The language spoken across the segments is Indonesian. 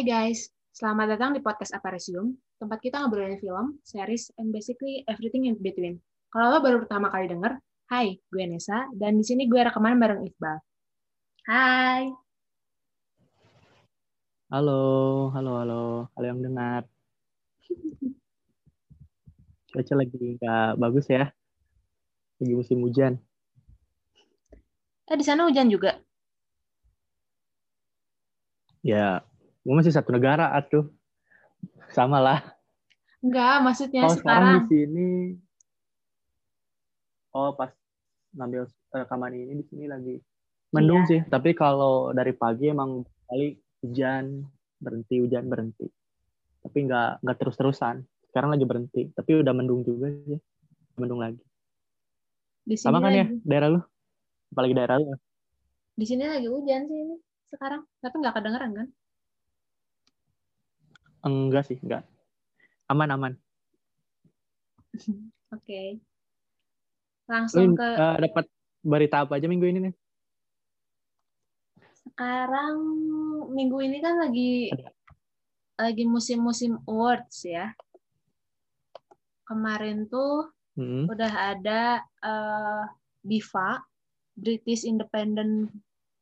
Hai guys, selamat datang di podcast Aparisium, tempat kita ngobrolin film, series, and basically everything in between. Kalau lo baru pertama kali denger, hai, gue Nesa, dan di sini gue rekaman bareng Iqbal. Hai. Halo, halo, halo, halo yang dengar. Cuaca lagi nggak bagus ya, lagi musim hujan. Eh, di sana hujan juga? Ya, gue masih satu negara atuh. Sama lah. Enggak, maksudnya Kalau sekarang sekarang. di sini, oh pas ngambil rekaman ini di sini lagi mendung Iya. sih. Tapi kalau dari pagi emang kali hujan berhenti hujan berhenti. Tapi nggak nggak terus terusan. Sekarang lagi berhenti. Tapi udah mendung juga sih. Mendung lagi. Di sini Sama kan ya lagi, daerah lu? Apalagi daerah lu. Di sini lagi hujan sih ini sekarang, tapi nggak kedengeran kan? Enggak sih, enggak. Aman aman. Oke. Lu Langsung ke eh, dapat berita apa aja minggu ini nih? sekarang minggu ini kan lagi lagi musim-musim awards ya. Kemarin tuh Hmm. udah ada eh, BIFA British Independent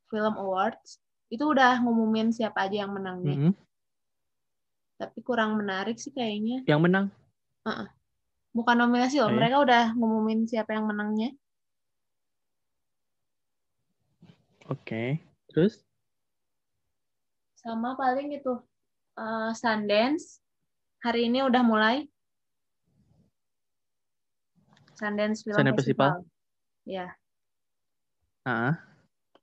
Film Awards itu udah ngumumin siapa aja yang menangnya Mm-mm. Tapi kurang menarik sih kayaknya Yang menang? bukan nominasi loh Oh, iya? mereka udah ngumumin siapa yang menangnya Oke. Terus? sama paling itu eh, Sundance hari ini udah mulai Sundance Film Sundance Festival. Festival? ya Ah,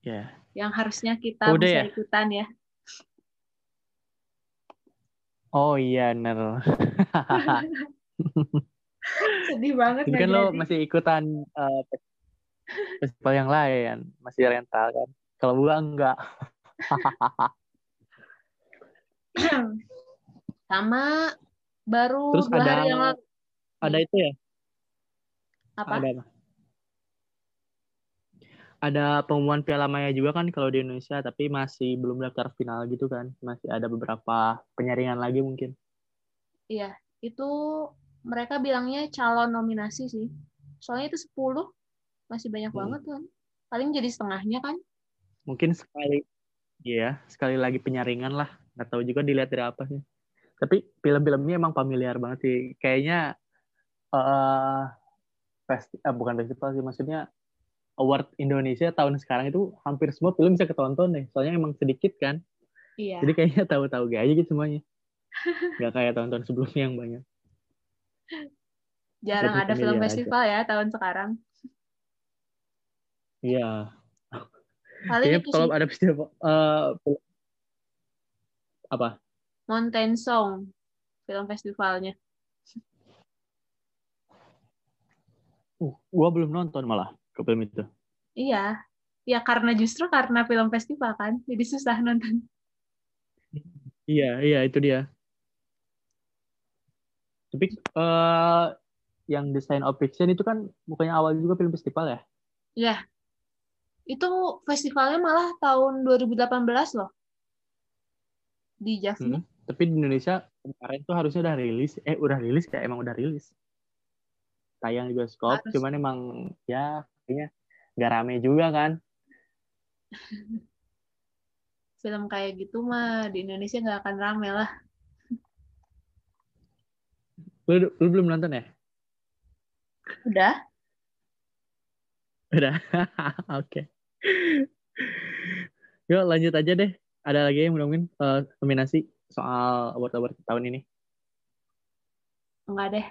ya. yang harusnya kita Udah bisa ya? ikutan ya Oh iya, bener. sedih banget kan lo jadi. masih ikutan eh, festival yang lain, masih rental kan? Kalau gua enggak. sama baru Terus dua ada hari yang lalu ada itu ya? apa Ada apa? Ada pengumuman Piala Maya juga kan kalau di Indonesia, tapi masih belum daftar final gitu kan? Masih ada beberapa penyaringan lagi mungkin. Iya, itu mereka bilangnya calon nominasi sih. Soalnya itu 10, masih banyak Hmm. banget kan. Paling jadi setengahnya kan. Mungkin sekali, iya, sekali lagi penyaringan lah. Nggak tahu juga dilihat dari apa sih. Tapi film-filmnya emang familiar banget sih. Kayaknya eh festi- eh, bukan festival sih, maksudnya award Indonesia tahun sekarang itu hampir semua film bisa ketonton deh. Soalnya emang sedikit kan. Iya. Jadi kayaknya tahu-tahu gak aja gitu semuanya. Gak kayak tahun-tahun sebelumnya yang banyak. Jarang ada film familiar aja. festival ya tahun sekarang. Iya. Paling Kayaknya kalau ada festival film- apa? Mountain Song film festivalnya. Uh, gua belum nonton malah ke film itu. Iya. Ya karena justru karena film festival kan. Jadi susah nonton. Iya, iya itu dia. Tapi eh yang Design of Fiction itu kan bukannya awal juga film festival ya? Iya. Itu festivalnya malah tahun 2018 loh. Di Javni. Hmm. Tapi di Indonesia kemarin tuh harusnya udah rilis. Eh udah rilis ya? Emang udah rilis. Tayang di bioskop. Harus. Cuman emang ya kayaknya nggak rame juga kan? Film kayak gitu mah di Indonesia nggak akan rame lah. Lu, lu belum nonton ya? Udah. Udah. Oke. Yuk lanjut aja deh. Ada lagi yang mungkin eh, nominasi soal award-award tahun ini? Enggak deh.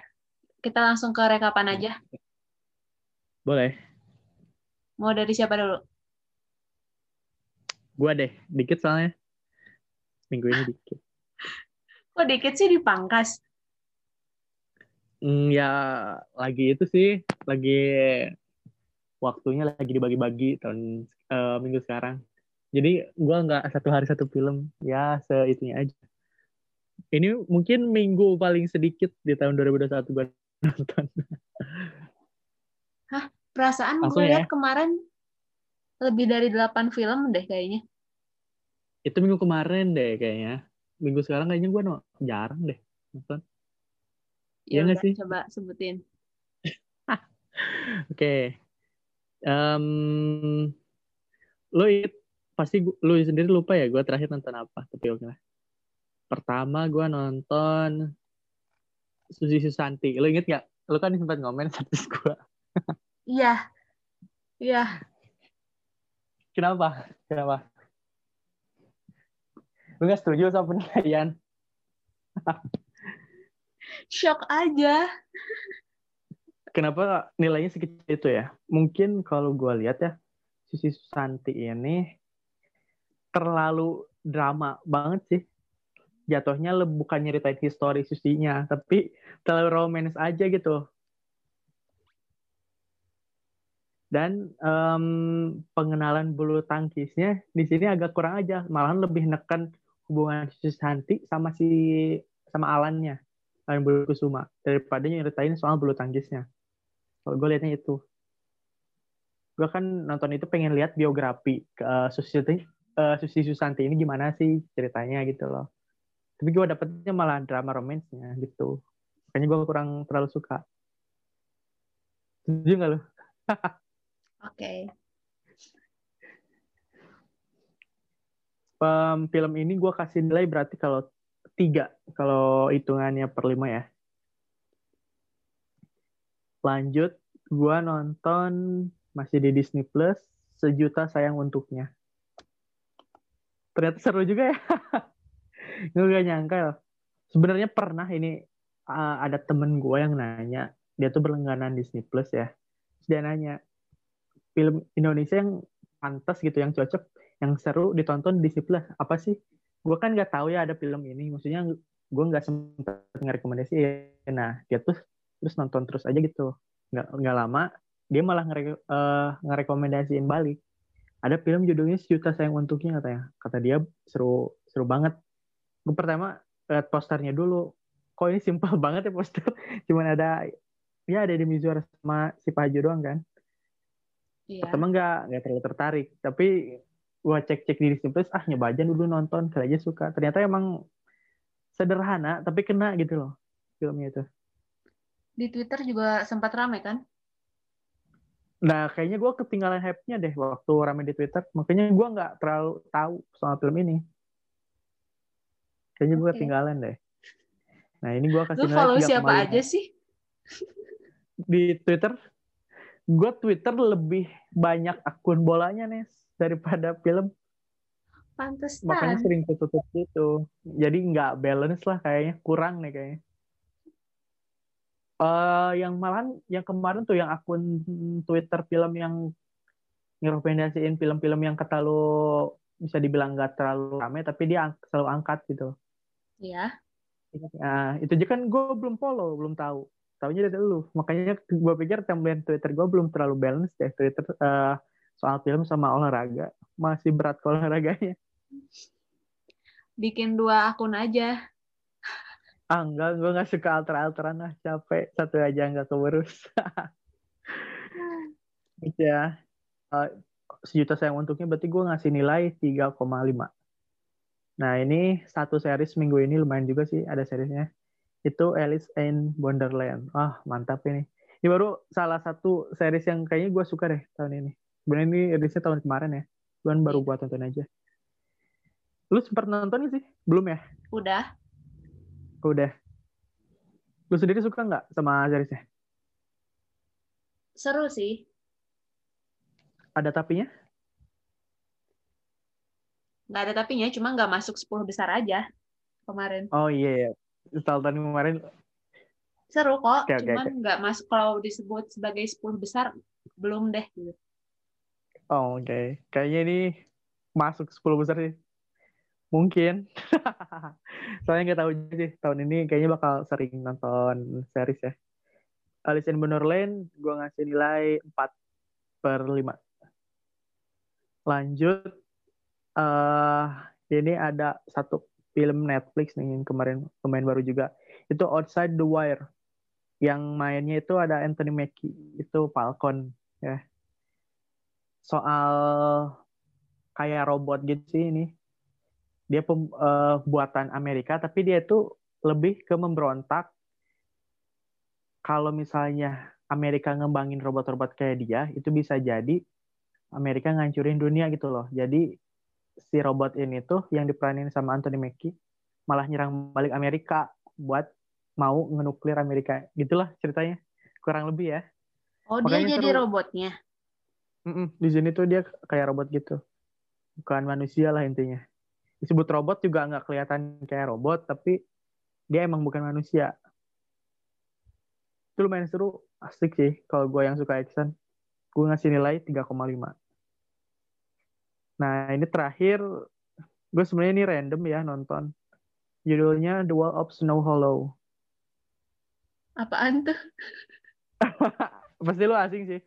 Kita langsung ke rekapan aja. Boleh. Mau dari siapa dulu? Gua deh. Dikit soalnya. Minggu ini dikit. Kok dikit sih dipangkas? Hmm, ya lagi itu sih. Lagi waktunya lagi dibagi-bagi tahun eh, minggu sekarang. Jadi gua nggak satu hari satu film. Ya seitunya aja. Ini mungkin minggu paling sedikit di tahun 2021 gue nonton. Perasaan gue ya. lihat kemarin lebih dari 8 film deh kayaknya. Itu minggu kemarin deh kayaknya. minggu sekarang kayaknya gue no, jarang deh nonton. Ya Iya nggak sih? coba sebutin. Oke. Em, lu inget pasti gu- lu sendiri lupa ya gue terakhir nonton apa tapi oke lah. Pertama gue nonton Susi Susanti. Lu inget gak? Lu kan sempat ngomen status gue. Iya. Iya. Kenapa? Kenapa? Lu gak setuju sama penilaian? Shock aja. Kenapa nilainya sekecil itu ya? Mungkin kalau gue lihat ya, Susi Susanti ini terlalu drama banget sih. Jatuhnya bukan nyeritain histori Susinya, tapi terlalu romance aja gitu. Dan em, pengenalan bulu tangkisnya di sini agak kurang aja, malahan lebih neken hubungan Susanti sama si sama Alannya, Alan Bulu Kusuma daripada nyeritain soal bulu tangkisnya. Kalau gue liatnya itu. Gue kan nonton itu pengen lihat biografi ke eh, Susi, eh, Susi Susanti ini gimana sih ceritanya gitu loh. Tapi gue dapetnya malah drama romansnya gitu. Makanya gue kurang terlalu suka. Setuju gak lo? Oke. Em, film ini gue kasih nilai berarti kalau tiga kalau hitungannya per lima ya. Lanjut, gue nonton masih di Disney Plus sejuta sayang untuknya. Ternyata seru juga ya. gue gak nyangka loh. Sebenarnya pernah ini uh, ada temen gue yang nanya, dia tuh berlangganan Disney Plus ya. Terus dia nanya, film Indonesia yang pantas gitu, yang cocok, yang seru ditonton di Plus apa sih? Gue kan nggak tahu ya ada film ini, maksudnya gue nggak sempat ngerekomendasi. Nah dia tuh terus nonton terus aja gitu, nggak nggak lama dia malah ngere eh, ngerekomendasiin balik. Ada film judulnya Sejuta Sayang Untuknya katanya. Kata dia seru seru banget. Gue pertama lihat posternya dulu. Kok ini simpel banget ya poster. Cuman ada ya ada di Mizur sama si Paju doang kan. Iya. Pertama nggak nggak terlalu tertarik. Tapi gua cek-cek di Disney Plus, ah nyoba aja dulu nonton, kali aja suka. Ternyata emang sederhana tapi kena gitu loh filmnya itu. Di Twitter juga sempat ramai kan? Nah, kayaknya gue ketinggalan hype-nya deh waktu rame di Twitter. Makanya gue nggak terlalu tahu soal film ini. Kayaknya gue Oke. ketinggalan deh. Nah, ini gue kasih Lu follow 3,5. siapa aja sih? Di Twitter, gue Twitter lebih banyak akun bolanya, Nes, daripada film. Makanya Pantesan. sering tutup gitu. Jadi nggak balance lah kayaknya. Kurang nih kayaknya. eh yang malahan yang kemarin tuh yang akun Twitter film yang ngerekomendasiin film-film yang kata lu bisa dibilang nggak terlalu rame tapi dia ang- selalu angkat gitu. Iya. Nah, itu aja kan gue belum follow, belum tahu. Tahunya dari lu. Makanya gue pikir timeline Twitter gue belum terlalu balance deh Twitter eh, soal film sama olahraga. Masih berat ke olahraganya. Bikin dua akun aja. Ah enggak, gue gak suka alter-alteran lah, capek. Satu aja nggak keurus. Gitu ya. Sejuta sayang untuknya berarti gue ngasih nilai 3,5. Nah ini satu series minggu ini lumayan juga sih ada seriesnya. Itu Alice in Wonderland. Wah mantap ini. Ini baru salah satu series yang kayaknya gue suka deh tahun ini. Sebenarnya ini rilisnya tahun kemarin ya. Cuman baru gue tonton aja. Lu sempat nonton sih? Belum ya? Udah. Udah. Lu sendiri suka nggak sama seriesnya? Seru sih. Ada tapinya? Nggak ada tapinya, cuma nggak masuk 10 besar aja kemarin. Oh iya ya. Setelah tahun kemarin Seru kok, oke, cuman nggak masuk kalau disebut sebagai 10 besar, belum deh. Gitu. Oh, oke. Kayaknya ini masuk 10 besar sih. Mungkin. Soalnya nggak tahu sih. Tahun ini kayaknya bakal sering nonton series ya. Alice in Wonderland, gue ngasih nilai 4 per 5. Lanjut. eh ini ada satu film Netflix nih yang kemarin pemain baru juga. Itu Outside the Wire. Yang mainnya itu ada Anthony Mackie. Itu Falcon. Ya. Soal kayak robot gitu sih ini dia pem, uh, buatan Amerika tapi dia itu lebih ke memberontak kalau misalnya Amerika ngembangin robot-robot kayak dia itu bisa jadi Amerika ngancurin dunia gitu loh jadi si robot ini tuh yang diperanin sama Anthony Mackie malah nyerang balik Amerika buat mau ngenuklir Amerika. Gitulah ceritanya. Kurang lebih ya. Oh Makanya dia jadi seru. robotnya? Mm-mm, di sini tuh dia kayak robot gitu. Bukan manusia lah intinya. Disebut robot juga nggak kelihatan kayak robot tapi dia emang bukan manusia. Itu lumayan seru. Asik sih kalau gue yang suka action. Gue ngasih nilai 3,5 nah ini terakhir gue sebenarnya ini random ya nonton. Judulnya The Wall of Snow Hollow. Apaan tuh? Pasti lu asing sih.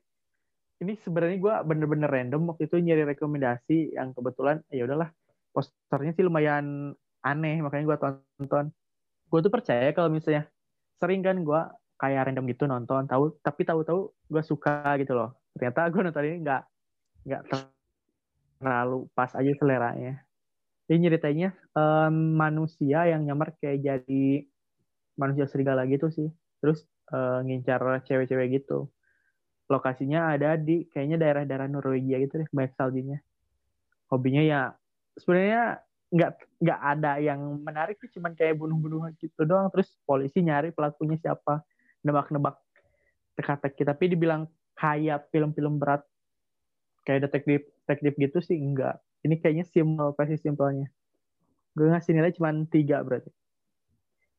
Ini sebenarnya gue bener-bener random waktu itu nyari rekomendasi yang kebetulan ya udahlah posternya sih lumayan aneh makanya gue tonton. Gue tuh percaya kalau misalnya sering kan gue kayak random gitu nonton tahu tapi tahu-tahu gue suka gitu loh. Ternyata gue nonton ini nggak nggak terlalu pas aja seleranya. Ini ceritanya um, manusia yang nyamar kayak jadi manusia serigala gitu sih. Terus uh, ngincar cewek-cewek gitu. Lokasinya ada di kayaknya daerah-daerah Norwegia gitu deh banyak saljunya hobinya ya sebenarnya nggak nggak ada yang menarik sih cuman kayak bunuh-bunuhan gitu doang. Terus polisi nyari pelakunya siapa nebak-nebak teka-teki tapi dibilang kayak film-film berat kayak detektif detektif gitu sih enggak. Ini kayaknya simple versi simpelnya. Gue ngasih nilai cuma tiga berarti.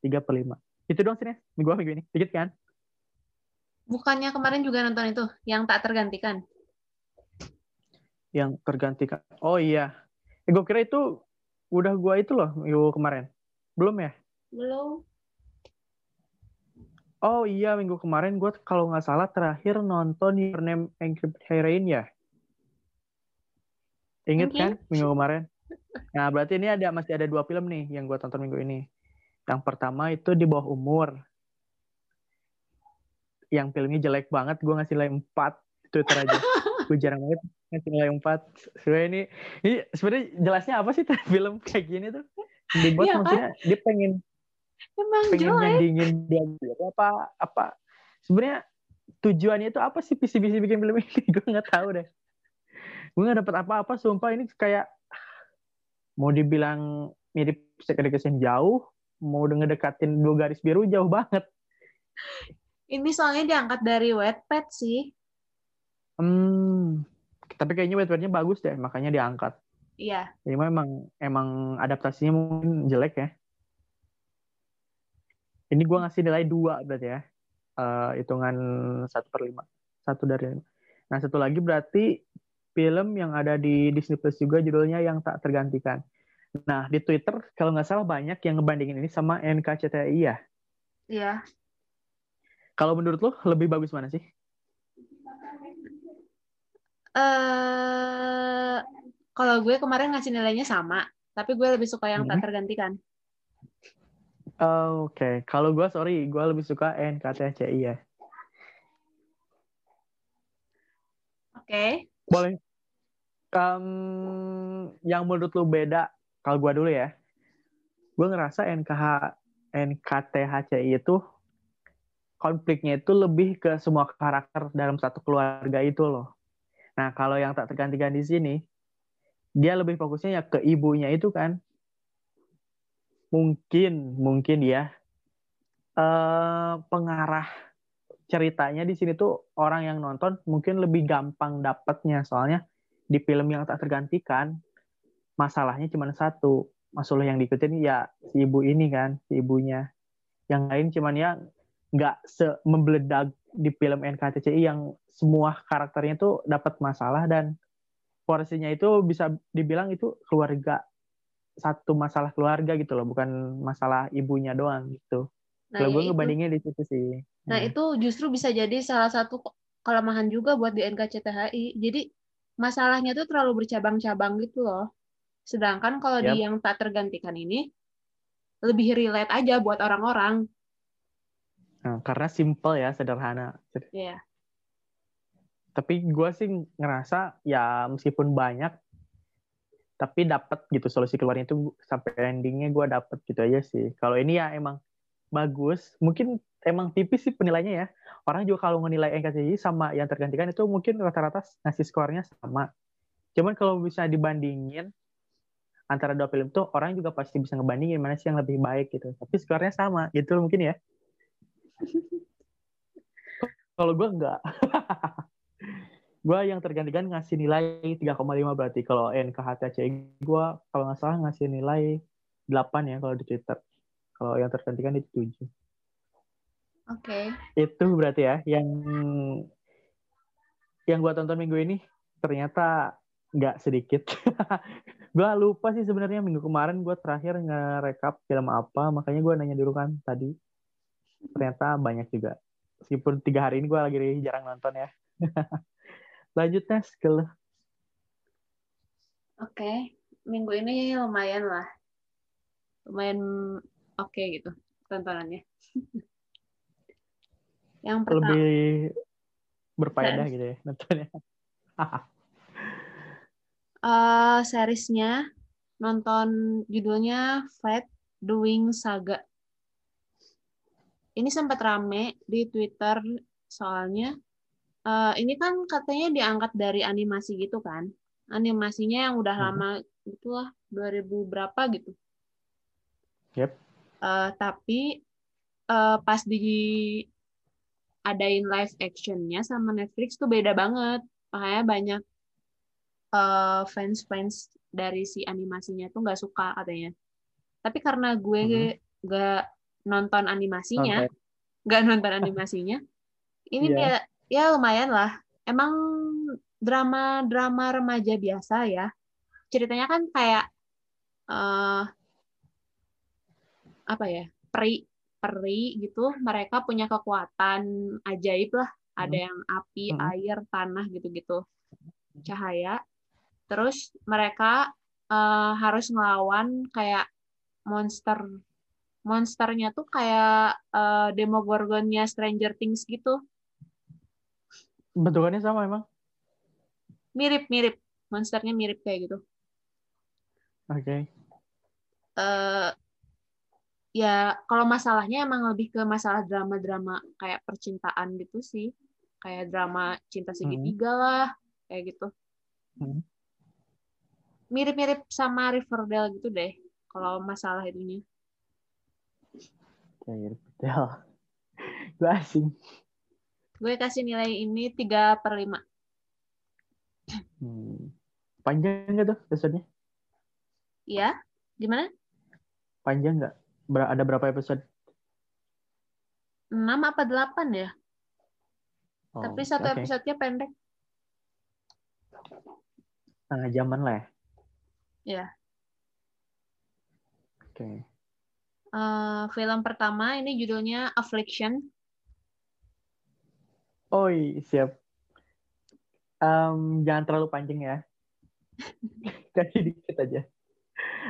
Tiga per lima. Itu dong sih minggu minggu ini? Dikit kan? Bukannya kemarin juga nonton itu yang tak tergantikan? Yang tergantikan. Oh iya. Eh, gue kira itu udah gue itu loh minggu kemarin. Belum ya? Belum. Oh iya minggu kemarin gue kalau nggak salah terakhir nonton Your Name Encrypted Heroin ya. Ingat kan minggu kemarin? Nah berarti ini ada masih ada dua film nih yang gue tonton minggu ini. Yang pertama itu di bawah umur. Yang filmnya jelek banget, gue ngasih nilai 4 Twitter aja. gue jarang banget ngasih nilai empat sebenarnya ini ini sebenarnya jelasnya apa sih film kayak gini tuh dibuat ya, maksudnya kan? dia pengen Emang pengen nyandingin dia apa apa sebenarnya tujuannya itu apa sih visi-visi bikin film ini gue nggak tahu deh gue nggak dapet apa-apa sumpah ini kayak mau dibilang mirip sekali jauh mau ngedekatin dua garis biru jauh banget ini soalnya diangkat dari Wattpad sih Hmm, tapi kayaknya wet bagus deh, makanya diangkat. Iya. Jadi memang emang adaptasinya mungkin jelek ya. Ini gue ngasih nilai dua berarti ya. Uh, hitungan satu per lima. Satu dari lima. Nah satu lagi berarti film yang ada di Disney Plus juga judulnya yang tak tergantikan. Nah di Twitter kalau nggak salah banyak yang ngebandingin ini sama NKCTI ya. Iya. Kalau menurut lo lebih bagus mana sih? uh, kalau gue kemarin ngasih nilainya sama, tapi gue lebih suka yang hmm. tak tergantikan. Oh, Oke, okay. kalau gue sorry, gue lebih suka NKTCI ya. Oke. Okay. Boleh. Um, yang menurut lu beda, kalau gue dulu ya, gue ngerasa NKH NKTHCI itu konfliknya itu lebih ke semua karakter dalam satu keluarga itu loh. Nah, kalau yang tak tergantikan di sini, dia lebih fokusnya ya ke ibunya itu kan. Mungkin, mungkin ya, eh, pengarah ceritanya di sini tuh orang yang nonton mungkin lebih gampang dapatnya. Soalnya di film yang tak tergantikan, masalahnya cuma satu. Masalah yang diikutin ya si ibu ini kan, si ibunya. Yang lain cuman ya nggak se membeledak di film NKTCI yang semua karakternya tuh dapat masalah dan porsinya itu bisa dibilang itu keluarga satu masalah keluarga gitu loh bukan masalah ibunya doang gitu nah, kalau gue ya ngebandingnya di situ sih nah hmm. itu justru bisa jadi salah satu kelemahan juga buat di NKCTHI jadi masalahnya tuh terlalu bercabang-cabang gitu loh sedangkan kalau yep. di yang tak tergantikan ini lebih relate aja buat orang-orang Nah, karena simple ya, sederhana. Iya. Yeah. Tapi gue sih ngerasa ya meskipun banyak tapi dapat gitu solusi keluarnya itu sampai endingnya gue dapet gitu aja sih kalau ini ya emang bagus mungkin emang tipis sih penilainya ya. Orang juga kalau menilai NKCTI sama yang tergantikan itu mungkin rata-rata ngasih skornya sama. Cuman kalau bisa dibandingin antara dua film tuh orang juga pasti bisa ngebandingin mana sih yang lebih baik gitu. Tapi skornya sama gitu mungkin ya. Kalau gue enggak. Gue yang tergantikan ngasih nilai 3,5 berarti. Kalau NKHTC gue kalau nggak salah ngasih nilai 8 ya kalau di Twitter. Kalau yang tergantikan itu 7 oke okay. itu berarti ya yang yang gue tonton minggu ini ternyata nggak sedikit gue lupa sih sebenarnya minggu kemarin gue terakhir nge-recap film apa makanya gue nanya dulu kan tadi ternyata banyak juga meskipun tiga hari ini gue lagi jarang nonton ya lanjut tes ke Oke, okay. minggu ini lumayan lah. Lumayan oke okay gitu tontonannya. Yang pertama lebih berfaedah gitu ya nontonnya. uh, seriesnya nonton judulnya Fate Doing Saga. Ini sempat rame di Twitter soalnya uh, ini kan katanya diangkat dari animasi gitu kan animasinya yang udah hmm. lama itulah 2000 berapa gitu yep uh, tapi uh, pas di adain live actionnya sama Netflix tuh beda banget makanya banyak uh, fans fans dari si animasinya tuh nggak suka katanya tapi karena gue nggak hmm. nonton animasinya nggak okay. nonton animasinya ini yeah. dia ya lumayan lah. Emang drama-drama remaja biasa ya. Ceritanya kan kayak uh, apa ya? Peri peri gitu, mereka punya kekuatan ajaib lah. Ada hmm. yang api, hmm. air, tanah gitu-gitu. Cahaya. Terus mereka uh, harus ngelawan kayak monster monsternya tuh kayak uh, Demogorgonnya Stranger Things gitu bentukannya sama emang mirip mirip monsternya mirip kayak gitu oke okay. uh, ya kalau masalahnya emang lebih ke masalah drama-drama kayak percintaan gitu sih kayak drama cinta segitiga hmm. lah kayak gitu hmm. mirip-mirip sama Riverdale gitu deh kalau masalah itunya kayak Riverdale gue asing Gue kasih nilai ini 3 per 5. Hmm. Panjang nggak tuh episode-nya? Iya. Gimana? Panjang nggak? Ada berapa episode? 6 apa 8 ya? Oh, Tapi satu okay. episode-nya pendek. Setengah jaman lah ya? Iya. Oke. Okay. Uh, film pertama ini judulnya Affliction. Oi, siap. Um, jangan terlalu panjang ya. Kasih dikit aja.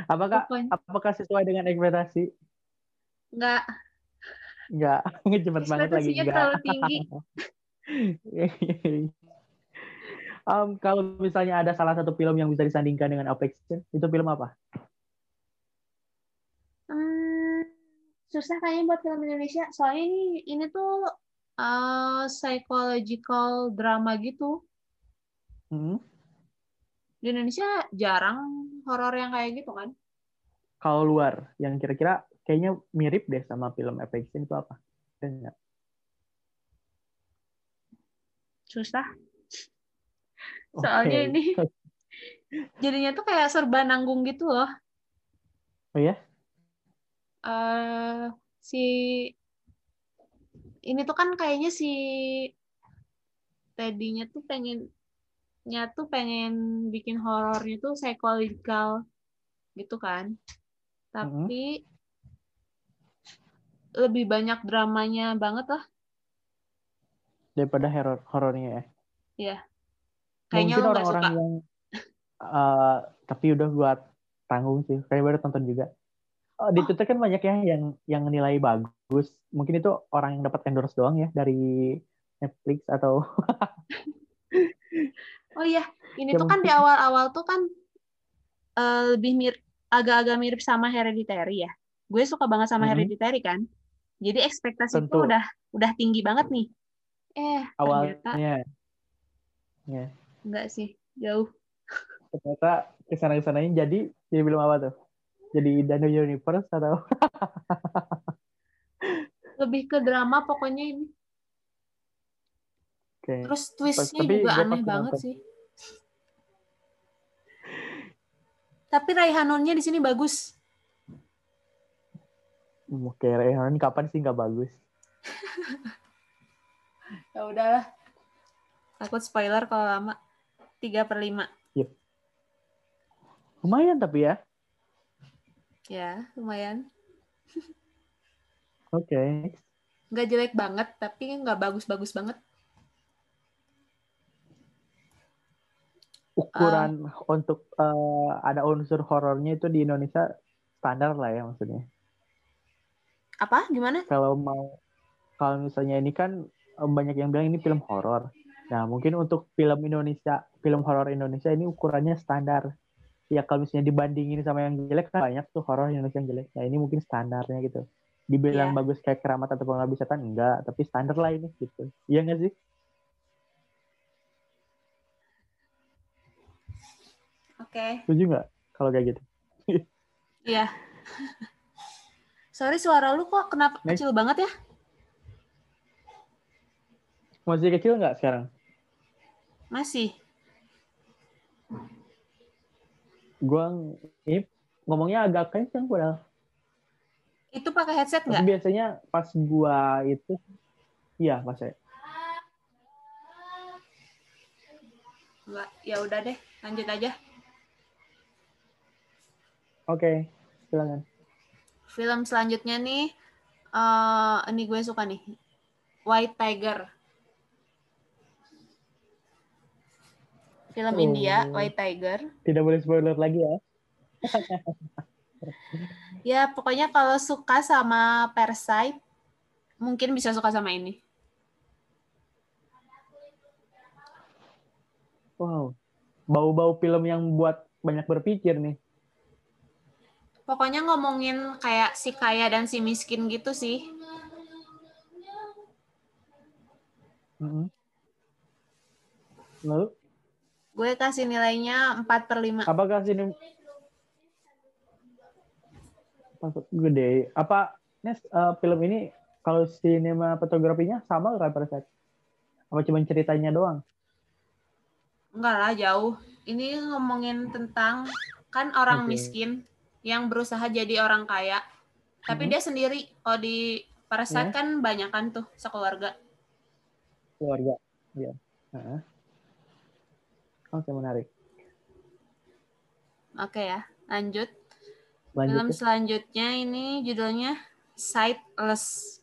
Apakah apakah sesuai dengan ekspektasi? Enggak. Enggak, cepet banget lagi enggak. terlalu tinggi. um, kalau misalnya ada salah satu film yang bisa disandingkan dengan Affliction, itu film apa? Hmm, susah kayaknya buat film Indonesia. Soalnya ini ini tuh uh, psychological drama gitu. Hmm. Di Indonesia jarang horor yang kayak gitu kan? Kalau luar, yang kira-kira kayaknya mirip deh sama film Affection itu apa? Enggak. Susah. Soalnya okay. ini jadinya tuh kayak serba nanggung gitu loh. Oh ya? Uh, si ini tuh kan kayaknya si tadinya tuh pengennya tuh pengen bikin horornya tuh psychological gitu kan tapi mm-hmm. Lebih banyak dramanya banget lah. Daripada horor horornya ya? Iya. Kayaknya mungkin orang-orang yang uh, tapi udah buat tanggung sih. Kayak baru tonton juga. Oh, di Twitter kan banyak ya yang yang nilai bagus. Mungkin itu orang yang dapat endorse doang ya dari Netflix atau Oh iya, ini ya, tuh kan di awal-awal tuh kan uh, lebih mir agak-agak mirip sama Hereditary ya. Gue suka banget sama mm -hmm. Hereditary kan. Jadi ekspektasiku Tentu. udah udah tinggi banget nih. Eh, awalnya. Ternyata, ya. Enggak sih, jauh. Ternyata ke sana ke sananya jadi jadi belum apa tuh? Jadi Dano Universe atau? Lebih ke drama pokoknya ini. Okay. Terus twistnya juga aneh banget nonton. sih. Tapi Raihanonnya di sini bagus. Oke, Raihanon kapan sih nggak bagus? ya udahlah. Takut spoiler kalau lama. 3 per 5. Yep. Lumayan tapi ya. Ya, lumayan. Oke. Okay. Nggak jelek banget, tapi nggak bagus-bagus banget. ukuran uh, untuk uh, ada unsur horornya itu di Indonesia standar lah ya maksudnya. Apa? Gimana? Kalau mau kalau misalnya ini kan banyak yang bilang ini film horor. Nah, mungkin untuk film Indonesia, film horor Indonesia ini ukurannya standar. Ya kalau misalnya dibandingin sama yang jelek kan banyak tuh horor Indonesia yang jelek. Nah, ini mungkin standarnya gitu. Dibilang yeah. bagus kayak keramat atau pengabdi setan enggak, tapi standar lah ini gitu. Iya nggak sih? Oke. Okay. Setuju nggak kalau kayak gitu? Iya. Sorry suara lu kok kenapa Next. kecil banget ya? Masih kecil nggak sekarang? Masih. Gua ini ngomongnya agak kenceng padahal. Itu pakai headset nggak? Biasanya pas gua itu, iya pas saya. Ya udah deh, lanjut aja. Oke, okay, silakan. Film selanjutnya nih, uh, ini gue suka nih, White Tiger. Film oh. India, White Tiger. Tidak boleh spoiler lagi ya. ya, pokoknya kalau suka sama Parasite, mungkin bisa suka sama ini. Wow, bau-bau film yang buat banyak berpikir nih. Pokoknya ngomongin kayak si kaya dan si miskin gitu sih. Mm-hmm. Lalu? Gue kasih nilainya 4 per 5. Apa kasih? Masuk gede. Apa Nes, uh, film ini kalau sinema fotografinya sama kayak Parasite? Apa cuma ceritanya doang? Enggak lah, jauh. Ini ngomongin tentang kan orang okay. miskin yang berusaha jadi orang kaya tapi hmm. dia sendiri kalau di Parasite yeah. kan banyak kan tuh sekeluarga keluarga ya uh-huh. oke okay, menarik oke okay, ya lanjut Lanjut film ya. selanjutnya ini judulnya Sightless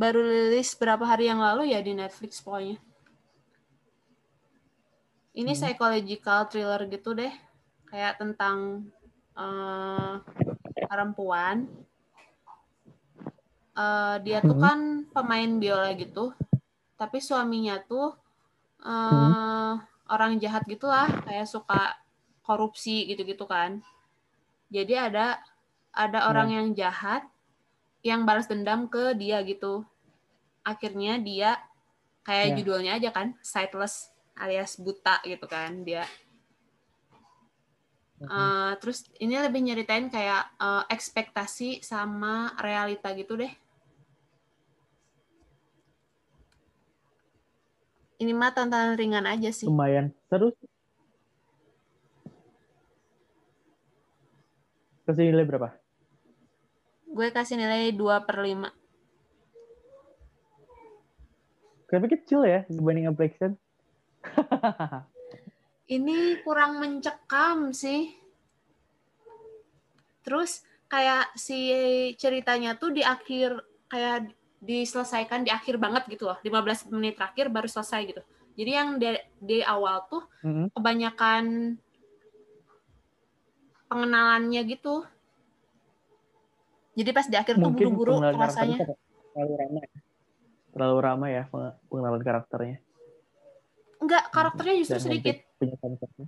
baru rilis berapa hari yang lalu ya di Netflix pokoknya ini hmm. psychological thriller gitu deh kayak tentang uh, perempuan. Uh, dia tuh hmm. kan pemain biola gitu, tapi suaminya tuh uh, hmm. orang jahat gitulah, kayak suka korupsi gitu-gitu kan. Jadi ada ada ya. orang yang jahat yang balas dendam ke dia gitu. Akhirnya dia kayak yeah. judulnya aja kan, sightless alias buta gitu kan dia Uh, terus ini lebih nyeritain kayak uh, ekspektasi sama realita gitu deh. Ini mah tantangan ringan aja sih. Lumayan. Terus kasih nilai berapa? Gue kasih nilai 2 per 5. Tapi kecil ya dibanding Affliction. ini kurang mencekam sih. Terus kayak si ceritanya tuh di akhir kayak diselesaikan di akhir banget gitu loh. 15 menit terakhir baru selesai gitu. Jadi yang di, di awal tuh mm-hmm. kebanyakan pengenalannya gitu. Jadi pas di akhir Mungkin tuh buru-buru rasanya. Terlalu ramai. Terlalu ramai ya pengenalan karakternya. Enggak karakternya justru Dan sedikit. punya konsepnya.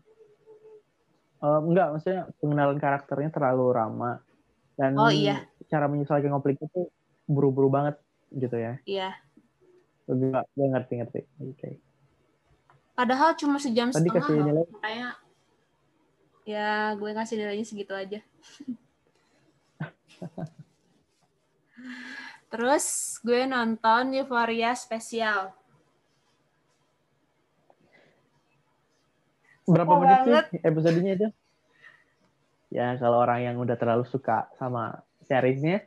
Eh, enggak, maksudnya pengenalan karakternya terlalu lama dan Oh, iya. cara menyelesaikan konflik itu buru-buru banget gitu ya. Iya. Gue gue ngerti-ngerti. Oke. Padahal cuma sejam Tadi setengah kasih loh. nilai Makanya ya gue kasih nilainya segitu aja. Terus gue nonton Euphoria spesial. Berapa menit banget. sih episodenya itu? Ya kalau orang yang udah terlalu suka sama seriesnya,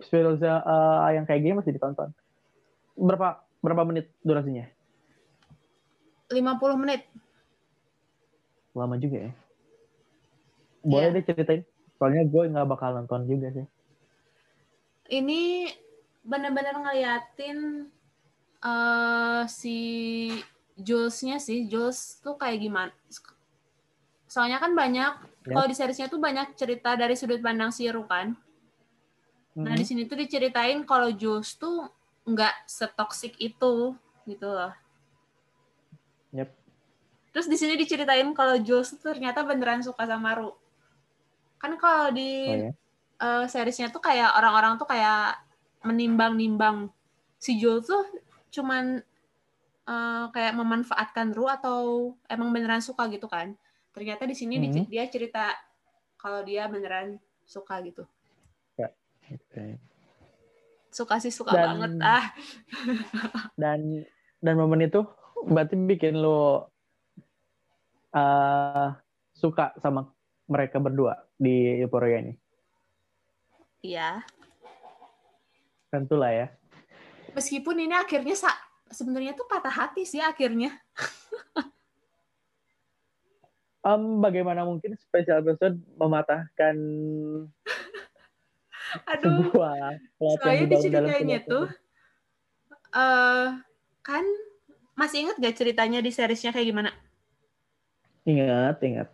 spesial eh, yang kayak gini masih ditonton. Berapa berapa menit durasinya? 50 menit. Lama juga ya. Boleh Iya. deh ceritain. Soalnya gue nggak bakal nonton juga sih. Ini bener-bener ngeliatin eh si Jules-nya sih. Jules tuh kayak gimana. Soalnya kan banyak, Ya. kalau di seriesnya tuh banyak cerita dari sudut pandang si Ru kan. Nah, di sini tuh diceritain kalau Jules tuh nggak setoksik itu gitu loh. Yep. Terus di sini diceritain kalau Jules tuh ternyata beneran suka sama Ru. Kan kalau di Oh ya. eh, seriesnya tuh kayak orang-orang tuh kayak menimbang-nimbang si Jules tuh cuman eh, kayak memanfaatkan Ru atau emang beneran suka gitu kan. Ternyata di sini Mhm. dia cerita kalau dia beneran suka gitu. Oke. Suka sih suka Dan- banget ah. Dan dan momen itu berarti bikin lo eh suka sama mereka berdua di Euphoria ini. Iya. Tentulah ya. Meskipun ini akhirnya sa- sebenarnya tuh patah hati sih akhirnya. Em, bagaimana mungkin spesial episode mematahkan Aduh. sebuah Soalnya diceritainnya tuh eh kan masih inget gak ceritanya di seriesnya kayak gimana? Ingat, ingat.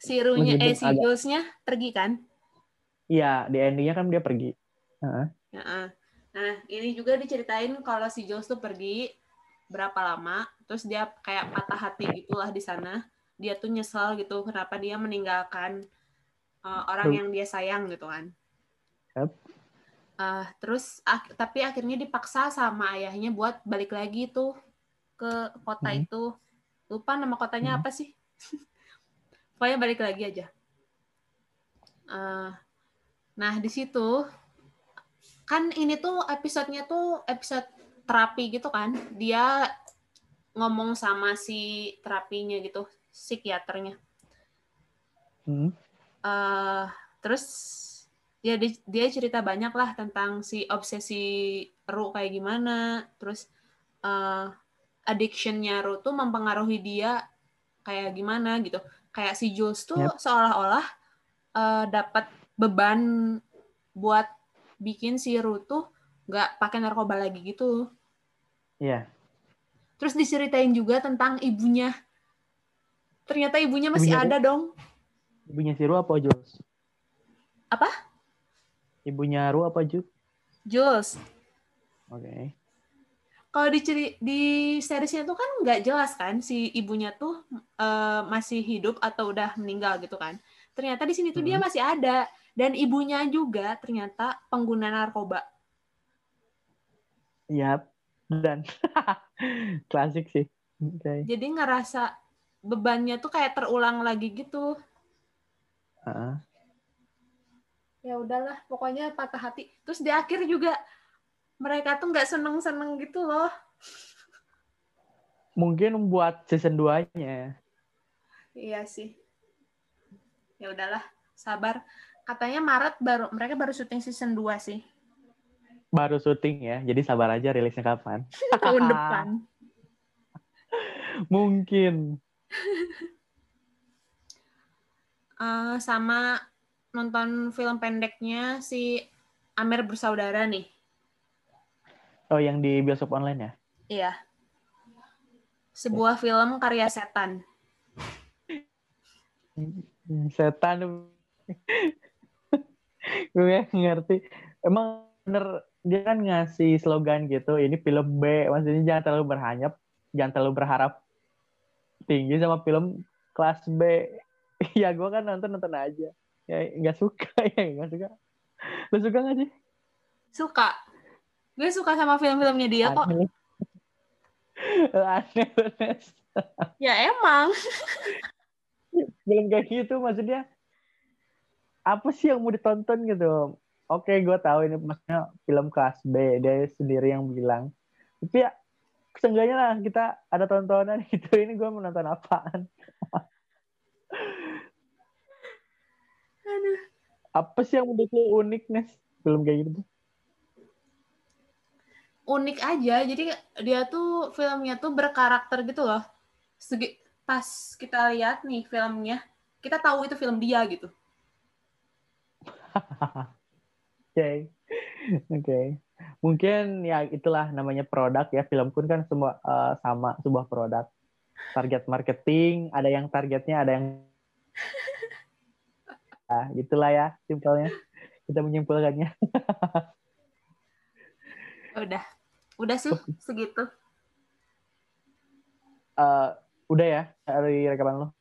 Si Runya eh si agak- pergi kan? Iya, di endingnya kan dia pergi. Heeh. Heeh. Nah, ini juga diceritain kalau si Jules tuh pergi berapa lama, terus dia kayak patah hati gitulah di sana. Dia tuh nyesel gitu kenapa dia meninggalkan uh, orang yang dia sayang gitu kan. Yap. Uh, terus ak- tapi akhirnya dipaksa sama ayahnya buat balik lagi tuh ke kota Hmm. itu. Lupa nama kotanya Hmm. apa sih? Pokoknya balik lagi aja. Uh, nah, di situ kan ini tuh episodenya tuh episode terapi gitu kan dia ngomong sama si terapinya gitu psikiaternya Hmm. Eh, terus dia di- dia cerita banyak lah tentang si obsesi Ru kayak gimana terus eh addictionnya Ru tuh mempengaruhi dia kayak gimana gitu kayak si Jules tuh Yep. seolah-olah eh, dapat beban buat bikin si Ru tuh nggak pakai narkoba lagi gitu Iya. terus diceritain juga tentang ibunya ternyata ibunya masih Ibunya ada dong Ibunya si Ru apa Jules? Apa? Ibunya Ru apa Ju? Jules Oke. kalau di ceri- di seriesnya tuh kan nggak jelas kan si ibunya tuh eh, masih hidup atau udah meninggal gitu kan ternyata di sini tuh dia Mhm. masih ada dan ibunya juga ternyata pengguna narkoba Yap. Dan klasik sih. Oke. jadi ngerasa bebannya tuh kayak terulang lagi gitu Heeh. ya udahlah pokoknya patah hati terus di akhir juga mereka tuh nggak seneng seneng gitu loh Mungkin buat season 2-nya. iya sih ya udahlah sabar katanya Maret baru mereka baru syuting season 2 sih Baru syuting ya, jadi sabar aja rilisnya kapan. tahun depan Mungkin. Eh, sama nonton film pendeknya si Amer bersaudara nih. Oh, yang di bioskop online ya? Iya. Sebuah film karya setan. Setan. Gue ngerti. Emang bener dia kan ngasih slogan gitu, ini film B, maksudnya jangan terlalu berhanyap, jangan terlalu berharap tinggi sama film kelas B ya gue kan nonton nonton aja ya nggak suka ya nggak suka lu suka nggak sih Suka. Gue suka sama film-filmnya dia kok. aneh. Ya emang. film kayak gitu maksudnya apa sih yang mau ditonton gitu oke gue tahu ini maksudnya film kelas B dia sendiri yang bilang tapi ya seenggaknya lah kita ada tontonan gitu ini gue mau nonton apaan Aduh. apa sih yang menurut lu unik Nes film kayak gitu Unik aja. Jadi dia tuh filmnya tuh berkarakter gitu loh. Segi pas kita lihat nih filmnya, kita tahu itu film dia gitu. Oke, oke. Mungkin ya itulah namanya produk ya. Film pun kan semua eh, sama sebuah produk. Target marketing, ada yang targetnya, ada yang ah gitulah ya simpelnya. Kita menyimpulkannya. Udah. Udah sih segitu. Eh, udah ya dari rekaman lo.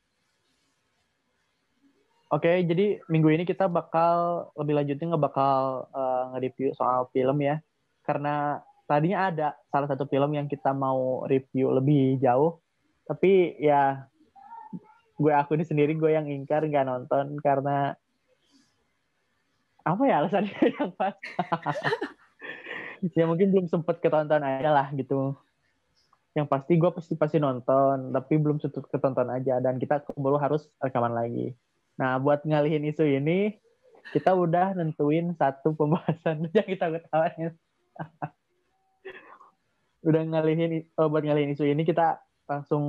Oke, jadi minggu ini kita bakal lebih lanjutnya nggak bakal eh, nge-review soal film ya. Karena tadinya ada salah satu film yang kita mau review lebih jauh, tapi ya gue aku ini sendiri gue yang ingkar nggak nonton karena apa ya alasannya yang pas. ya mungkin belum sempet ketonton aja lah gitu. Yang pasti gue pasti pasti nonton, tapi belum sempet ketonton aja dan kita baru harus rekaman lagi. Nah, buat ngalihin isu ini, kita udah nentuin satu pembahasan yang kita ketawain. udah ngalihin oh, buat ngalihin isu ini kita langsung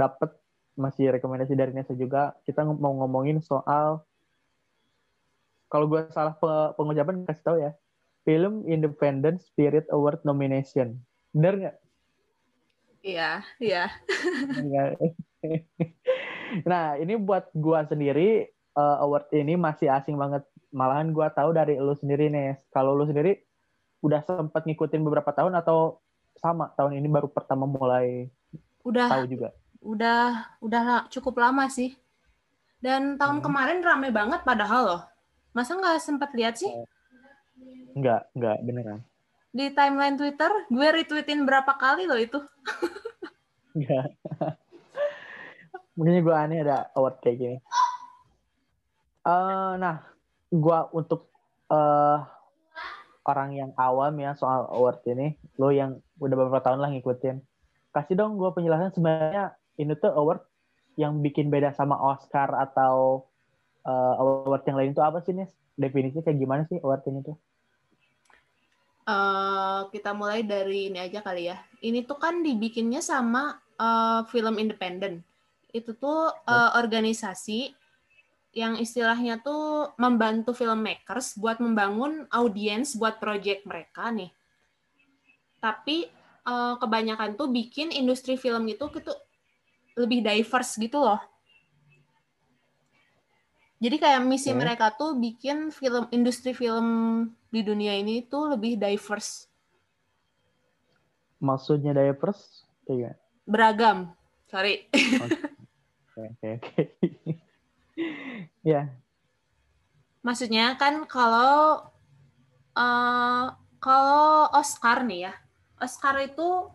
dapet masih rekomendasi dari Nesa juga. Kita mau ngomongin soal kalau gue salah pe- pengucapan kasih tahu ya. Film Independent Spirit Award nomination. Bener nggak? Iya, iya. Nggak. nah, ini buat gua sendiri eh, award ini masih asing banget. Malahan gua tahu dari lu sendiri nih. Kalau lu sendiri udah sempat ngikutin beberapa tahun atau sama tahun ini baru pertama mulai Udah tahu juga. udah udah cukup lama sih. Dan tahun Hmm. kemarin rame banget padahal loh. Masa nggak sempat lihat sih? Enggak, enggak beneran. Di timeline Twitter, gue retweetin berapa kali loh itu. Enggak. Makanya gua aneh ada award kayak gini. Eh, nah, gua untuk eh orang yang awam ya soal award ini, lo yang udah beberapa tahun lah ngikutin, kasih dong gua penjelasan sebenarnya ini tuh award yang bikin beda sama Oscar atau eh, award yang lain itu apa sih nih? Definisinya kayak gimana sih award ini tuh? eh kita mulai dari ini aja kali ya. Ini tuh kan dibikinnya sama eh, film independen. Itu tuh eh, organisasi yang istilahnya tuh membantu filmmakers buat membangun audiens buat project mereka nih. Tapi eh, kebanyakan tuh bikin industri film itu gitu lebih diverse gitu loh. Jadi kayak misi Oke. mereka tuh bikin film industri film di dunia ini tuh lebih diverse, Maksudnya diverse? Gimana? beragam. Sorry. Oke, oke, oke. Ya, Maksudnya kan kalau eh, kalau Oscar nih ya, Oscar itu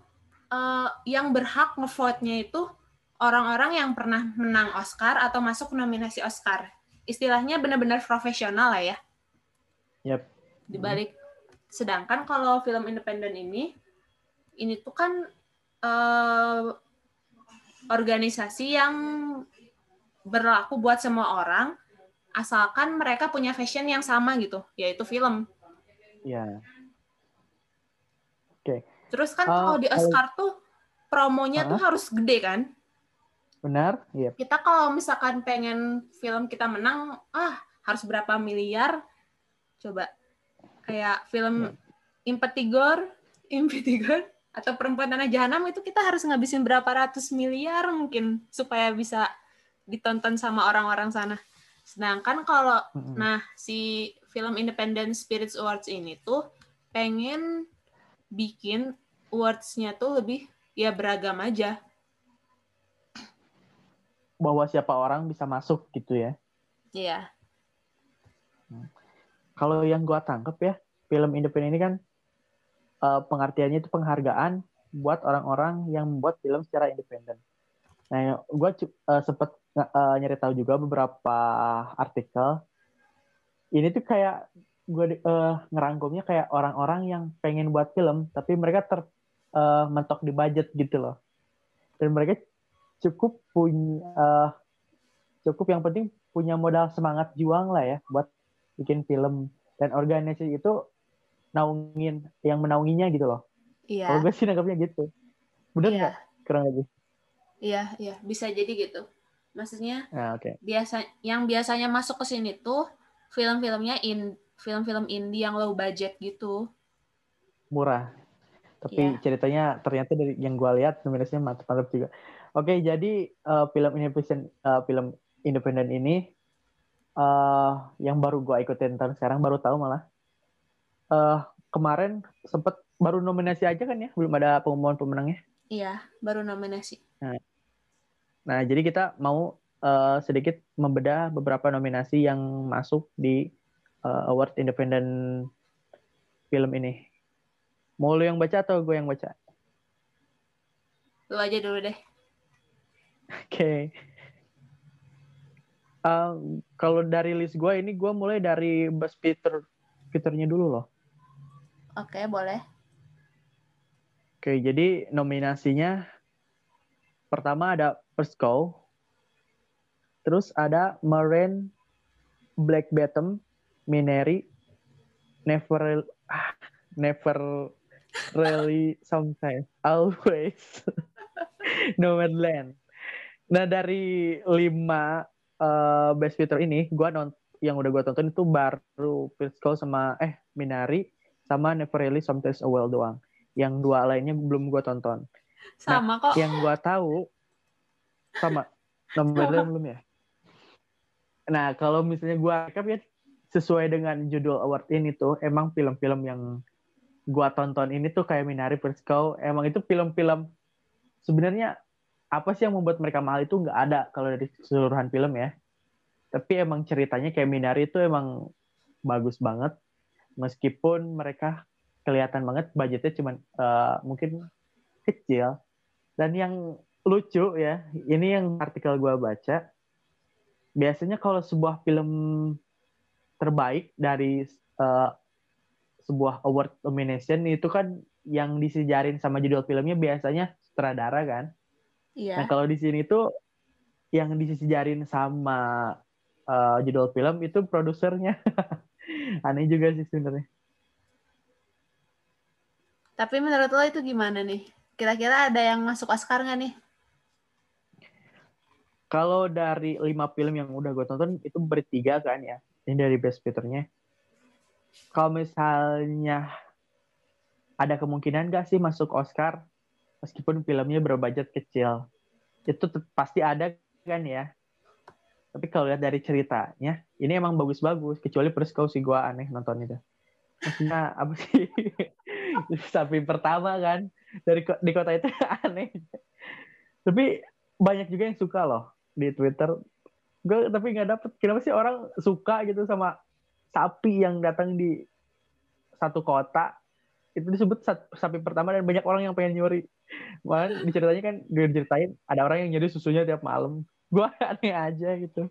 eh, yang berhak ngevote-nya itu orang-orang yang pernah menang Oscar atau masuk nominasi Oscar. Istilahnya benar-benar profesional lah ya. Yap. Dibalik. Sedangkan kalau film independen ini, ini tuh kan eh, organisasi yang berlaku buat semua orang, asalkan mereka punya fashion yang sama gitu, yaitu film. ya. Terus kan Oh, kalau di kalau- Oscar tuh promonya tuh Hah? harus gede kan. Benar? Iya. Kita kalau misalkan pengen film kita menang, ah harus berapa miliar? Coba kayak film Impetigor, Impetigor atau Perempuan Tanah Jahanam itu kita harus ngabisin berapa ratus miliar mungkin supaya bisa ditonton sama orang-orang sana. Sedangkan kalau Mm-mm. Nah, si film Independent Spirits Awards ini tuh pengen bikin awards-nya tuh lebih ya beragam aja. Bahwa siapa orang bisa masuk gitu ya. Iya. Kalau yang gua tangkep ya, film independen ini kan uh, pengertiannya itu penghargaan buat orang-orang yang membuat film secara independen. Nah, gue uh, sempet uh, nyari tahu juga beberapa artikel. Ini tuh kayak gue uh, ngerangkumnya kayak orang-orang yang pengen buat film, tapi mereka ter uh, mentok di budget gitu loh. Dan mereka cukup punya uh, cukup yang penting punya modal semangat juang lah ya buat bikin film dan organisasi itu naungin yang menaunginya gitu loh. Iya. Kalau gue sih nangkapnya gitu. Bener Iya. nggak? Kurang lebih. Iya, iya, bisa jadi gitu. Maksudnya Nah, oke. biasa yang biasanya masuk ke sini tuh film-filmnya in film-film indie yang low budget gitu. Murah. Tapi Iya. ceritanya ternyata dari yang gue lihat nominasinya mantap-mantap juga. Oke, jadi uh, film independen uh, film independen ini uh, yang baru gue ikutin tahun sekarang baru tahu malah. Uh, kemarin sempet baru nominasi aja kan ya, belum ada pengumuman pemenangnya. Iya, baru nominasi. Nah, jadi kita mau uh, sedikit membedah beberapa nominasi yang masuk di uh, Award Independent film ini. Mau lu yang baca atau gue yang baca? Lu aja dulu deh. Oke. Um, kalau dari list gue ini gue mulai dari Best Peter Peternya dulu loh. Oke, boleh. Oke, jadi nominasinya pertama ada Call, terus ada Marine, Black Bottom, Mineri, Never, ah, Never Really Sometimes, Always, Nomadland. Nah dari lima uh, Best Picture ini, gua non yang udah gue tonton itu baru Call sama eh Minari sama Never Really Sometimes a Well doang. Yang dua lainnya belum gue tonton. Sama kok. Yang gue tahu sama Nomadland belum ya. Nah kalau misalnya gue rekap ya sesuai dengan judul award ini tuh emang film-film yang gue tonton ini tuh kayak Minari Call emang itu film-film sebenarnya apa sih yang membuat mereka mahal itu nggak ada kalau dari keseluruhan film ya tapi emang ceritanya kayak Minari itu emang bagus banget meskipun mereka kelihatan banget budgetnya cuman uh, mungkin kecil dan yang lucu ya ini yang artikel gue baca biasanya kalau sebuah film terbaik dari uh, sebuah award nomination itu kan yang disejarin sama judul filmnya biasanya sutradara kan Iya. Nah kalau di sini tuh yang disejarin sama uh, judul film itu produsernya. Aneh juga sih sebenarnya. Tapi menurut lo itu gimana nih? Kira-kira ada yang masuk Oscar nggak nih? Kalau dari lima film yang udah gue tonton itu bertiga kan ya. Ini dari Best Picture-nya. Kalau misalnya ada kemungkinan gak sih masuk Oscar meskipun filmnya berbudget kecil? Itu pasti ada kan ya. Tapi kalau lihat dari ceritanya, ini emang bagus-bagus. Kecuali First Cow sih gue aneh nonton itu. Maksudnya apa sih? Sapi pertama kan dari di kota itu aneh. Tapi banyak juga yang suka loh di Twitter. Gue tapi nggak dapet. Kenapa sih orang suka gitu sama sapi yang datang di satu kota? Itu disebut sapi pertama dan banyak orang yang pengen nyuri. Malah diceritanya kan gue diceritain ada orang yang nyuri susunya tiap malam. Gue aneh aja gitu.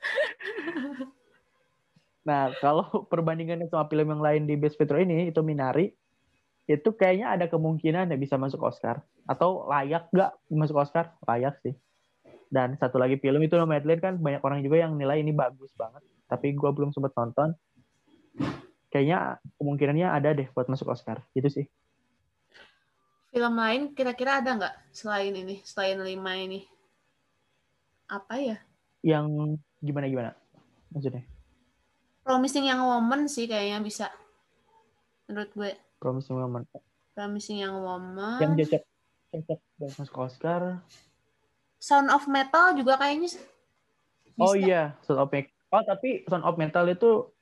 Nah, kalau perbandingannya sama film yang lain di Best Picture ini, itu Minari, itu kayaknya ada kemungkinan ya bisa masuk Oscar. Atau layak nggak masuk Oscar? Layak sih. Dan satu lagi film itu Nomadland kan banyak orang juga yang nilai ini bagus banget. Tapi gue belum sempat nonton. Kayaknya kemungkinannya ada deh buat masuk Oscar. Gitu sih. Film lain kira-kira ada nggak selain ini, selain lima ini? Apa ya? Yang gimana-gimana? Maksudnya? Promising Young Woman sih kayaknya bisa. Menurut gue. Promising Woman. Promising Young Woman. Yang cocok, cocok buat masuk Oscar. Sound of Metal juga kayaknya bisa. Oh iya, Sound of Metal. Oh tapi Sound of Metal itu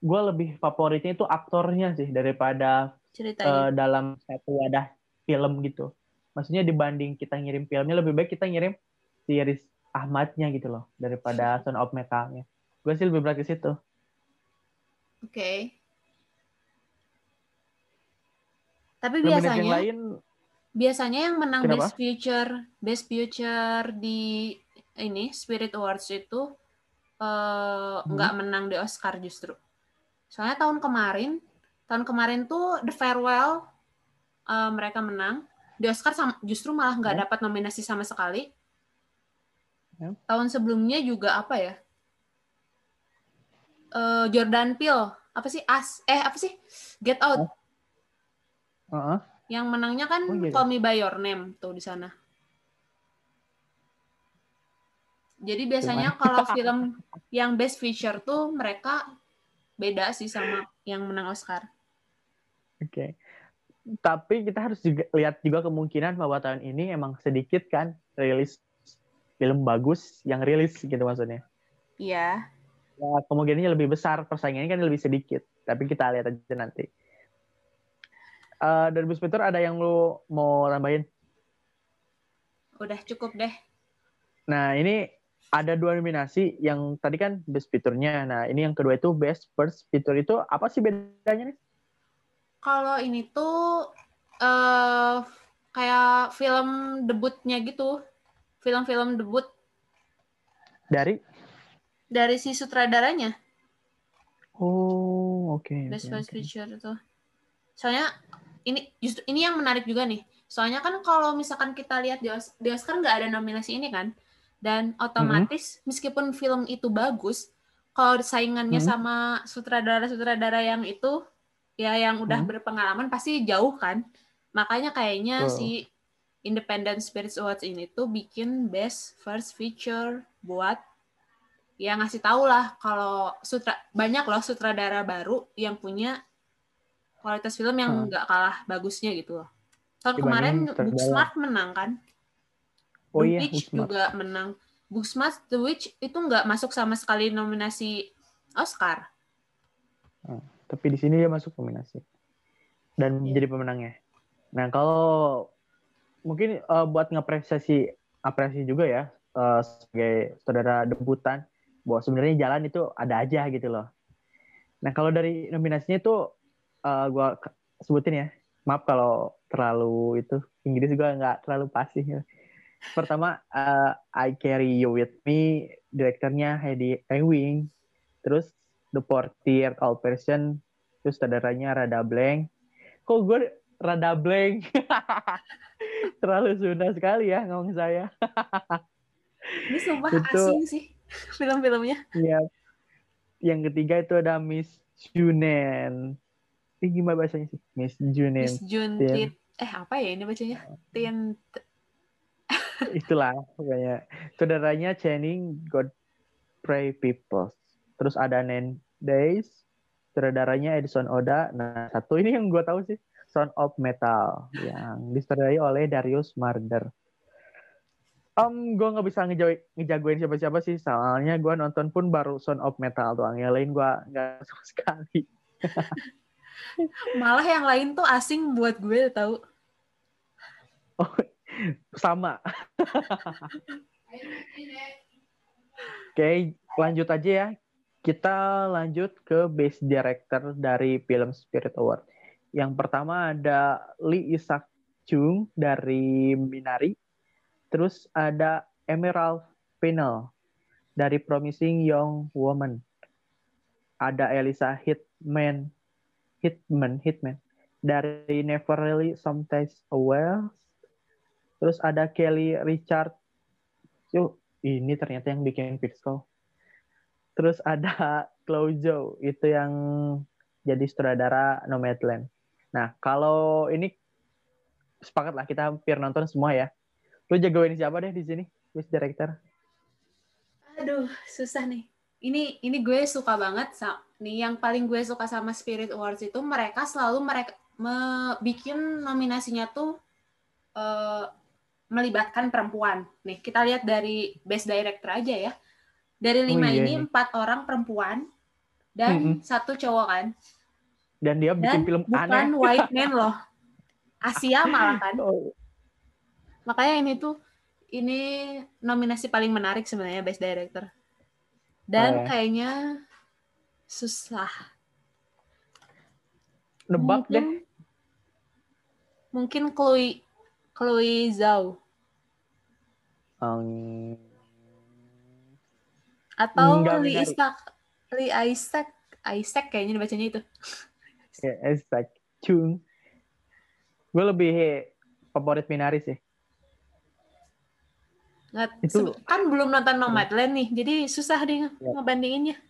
gue lebih favoritnya itu aktornya sih daripada Ceritanya. eh, dalam satu wadah film gitu. maksudnya dibanding kita ngirim filmnya lebih baik kita ngirim series Ahmadnya gitu loh daripada Son of Metalnya. Gue sih lebih berat ke situ. Oke. Okay. Tapi biasanya yang lain biasanya yang menang Kenapa? best future best future di ini Spirit Awards itu eh, nggak menang di Oscar justru. Soalnya tahun kemarin tahun kemarin tuh The Farewell eh, mereka menang. Di Oscar sam- justru malah nggak Ya. dapat nominasi sama sekali. Ya. Tahun sebelumnya juga apa ya? Eh, Jordan Peele apa sih As eh apa sih Get Out Heeh. yang menangnya kan Oh, iya. Call Me by Your Name tuh di sana. Jadi biasanya kalau film yang best feature tuh mereka beda sih sama yang menang Oscar. Oke. Tapi kita harus juga lihat juga kemungkinan bahwa tahun ini emang sedikit kan rilis film bagus yang rilis gitu maksudnya. Iya. Ya, kemungkinannya lebih besar, persaingannya kan lebih sedikit. Tapi kita lihat aja nanti. Eh dari Bus Peter ada yang lu mau tambahin? Udah cukup deh. Nah, ini ada dua nominasi yang tadi kan best picture-nya. Nah, ini yang kedua itu best first picture itu apa sih bedanya nih? Kalau ini tuh eh kayak film debutnya gitu. Film-film debut Dari dari si sutradaranya. Oh, oke. Best oke, First oke. Picture itu. Soalnya ini justru ini yang menarik juga nih. Soalnya kan kalau misalkan kita lihat di, Os- di Oscar nggak ada nominasi ini kan, dan otomatis meskipun film itu bagus, kalau saingannya Mhm. sama sutradara-sutradara yang itu, ya yang udah Mhm. berpengalaman pasti jauh kan. Makanya kayaknya Betul. si Independent Spirits Awards ini tuh bikin Best First Feature buat ya ngasih tahu lah kalau sutra banyak loh sutradara baru yang punya kualitas film yang Hmm. nggak kalah bagusnya gitu loh. Tahun kemarin. Booksmart menang kan? Oh The iya, Witch Booksmart. juga menang. Booksmart The Witch itu nggak masuk sama sekali nominasi Oscar. Tapi di sini dia masuk nominasi. Dan Iya. jadi pemenangnya. Nah, kalau mungkin eh, buat ngapresiasi apresiasi juga ya eh, sebagai saudara debutan bahwa sebenarnya jalan itu ada aja gitu loh. Nah, kalau dari nominasinya itu eh, gua ke- sebutin ya. Maaf kalau terlalu itu Inggris gua nggak terlalu pasti. Pertama eh, I Carry You With Me, direkturnya Heidi Ewing. Terus The Portier All Person, terus saudaranya Rada Blank. Kok gue Rada Blank? Terlalu Sunda sekali ya ngomong saya. Ini sumpah Itu- asing sih film-filmnya. Iya. Yang ketiga itu ada Miss Junen. Ini gimana bahasanya sih? Miss Junen. Miss Jun Tin. Tit. Eh apa ya ini bacanya? Tin. Itulah pokoknya. Saudaranya Channing Godfrey Peoples. Terus ada Nen Days. Saudaranya Edison Oda. Nah, satu ini yang gue tahu sih. Son of Metal. Yang disutradarai oleh Darius Marder. Om, gue nggak bisa ngejagoin, ngejagoin siapa-siapa sih. Soalnya gue nonton pun baru Son of Metal doang. Yang lain gue nggak sama sekali. Malah yang lain tuh asing buat gue tahu. Sama. Oke, lanjut aja ya. Kita lanjut ke Best Director dari film Spirit Award. Yang pertama ada Lee Isaac Chung dari Minari. Terus ada Emerald Fennell dari Promising Young Woman. Ada Elisa Hitman, Hitman, Hitman dari Never Really Sometimes Aware. Terus ada Kelly Richard. Yuk, ini ternyata yang bikin Pixel. Terus ada Zhou, itu yang jadi sutradara Nomadland. Nah, kalau ini sepakat lah kita hampir nonton semua ya. Lu jagoin siapa deh di sini, Best Director? Aduh, susah nih. Ini ini gue suka banget nih yang paling gue suka sama Spirit Awards itu mereka selalu mereka me- bikin nominasinya tuh eh, melibatkan perempuan. Nih, kita lihat dari Best Director aja ya. Dari lima iya ini nih. empat orang perempuan dan Mm-mm. satu cowok kan. Dan dia bikin Dan film bukan aneh. white man loh. Asia malah kan. Oh, Makanya ini tuh ini nominasi paling menarik sebenarnya Best Director. Dan Oh, ya. kayaknya susah. Nebak deh. Mungkin- Chloe Chloe Zhao Um, atau Nggak Lee. Isaac Lee Isaac Isaac kayaknya dibacanya itu. ya, Isaac Chung. Gue lebih favorit Minari sih. Nggak, Itu- kan belum nonton Nomadland nih, jadi susah deh Ya. ngebandinginnya.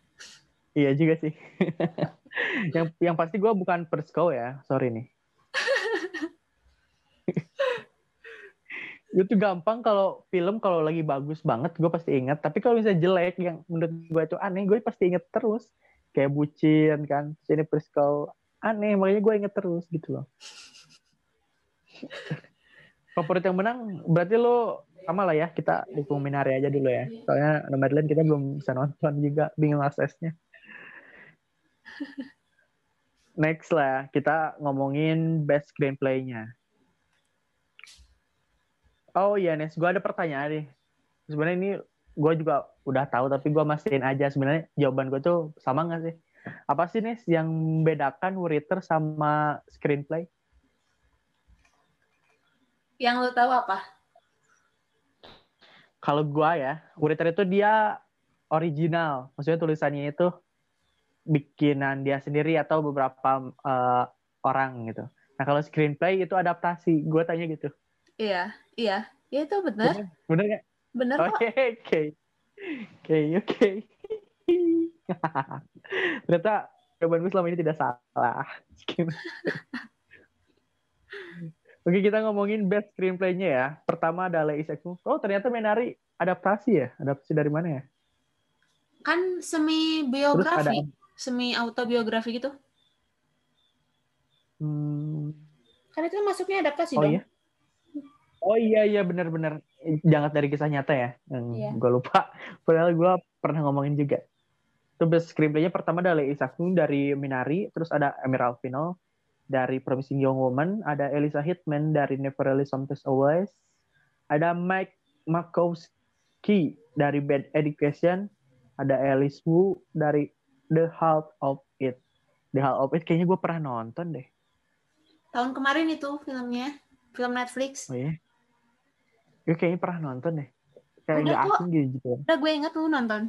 Iya juga sih. yang yang pasti gue bukan Persko ya, sorry nih. itu gampang kalau film kalau lagi bagus banget gue pasti inget tapi kalau misalnya jelek yang menurut gue itu aneh gue pasti inget terus. Kayak bucin kan sini Persko aneh makanya gue inget terus gitu loh. Favorit yang menang berarti lo sama lah ya kita dukung Minari aja dulu ya. Soalnya Nomadland kita belum bisa nonton juga bingung aksesnya next lah kita ngomongin best screenplay-nya oh iya Nes gue ada pertanyaan nih. Sebenarnya ini gue juga udah tahu tapi gue mastiin aja. Sebenarnya jawaban gue tuh sama nggak sih? Apa sih Nes yang membedakan writer sama screenplay? Yang lo tahu apa? kalau gua ya, writer itu dia original. Maksudnya tulisannya itu bikinan dia sendiri atau beberapa eh, orang gitu. Nah kalau screenplay itu adaptasi. Gua tanya gitu. Iya, iya. Ya itu benar. Bener nggak? Benar kok. Oke oke oke oke. Ternyata jawaban gue selama ini tidak salah. Oke kita ngomongin best screenplay-nya ya. Pertama ada Isaac Chung. Oh ternyata Menari adaptasi ya? Adaptasi dari mana ya? Kan semi Terus ada biografi, semi autobiografi gitu. Hmm, Kan itu masuknya adaptasi oh dong. iya. Oh iya iya benar-benar jangan dari kisah nyata ya. Iya. Gue lupa. Padahal gue pernah ngomongin juga. Itu best screenplay-nya pertama Isaac Chung dari Minari, terus ada Emerald Fennell dari Promising Young Woman, ada Elisa Hitman dari Never Really Sometimes Always, ada Mike Makowski dari Bad Education, ada Alice Wu dari The Heart of It. The Heart of It kayaknya gue pernah nonton deh. Tahun kemarin itu filmnya, film Netflix. Oh iya. Gue kayaknya pernah nonton deh. Kayak Udah kok. asing gitu. Udah gue inget lu nonton.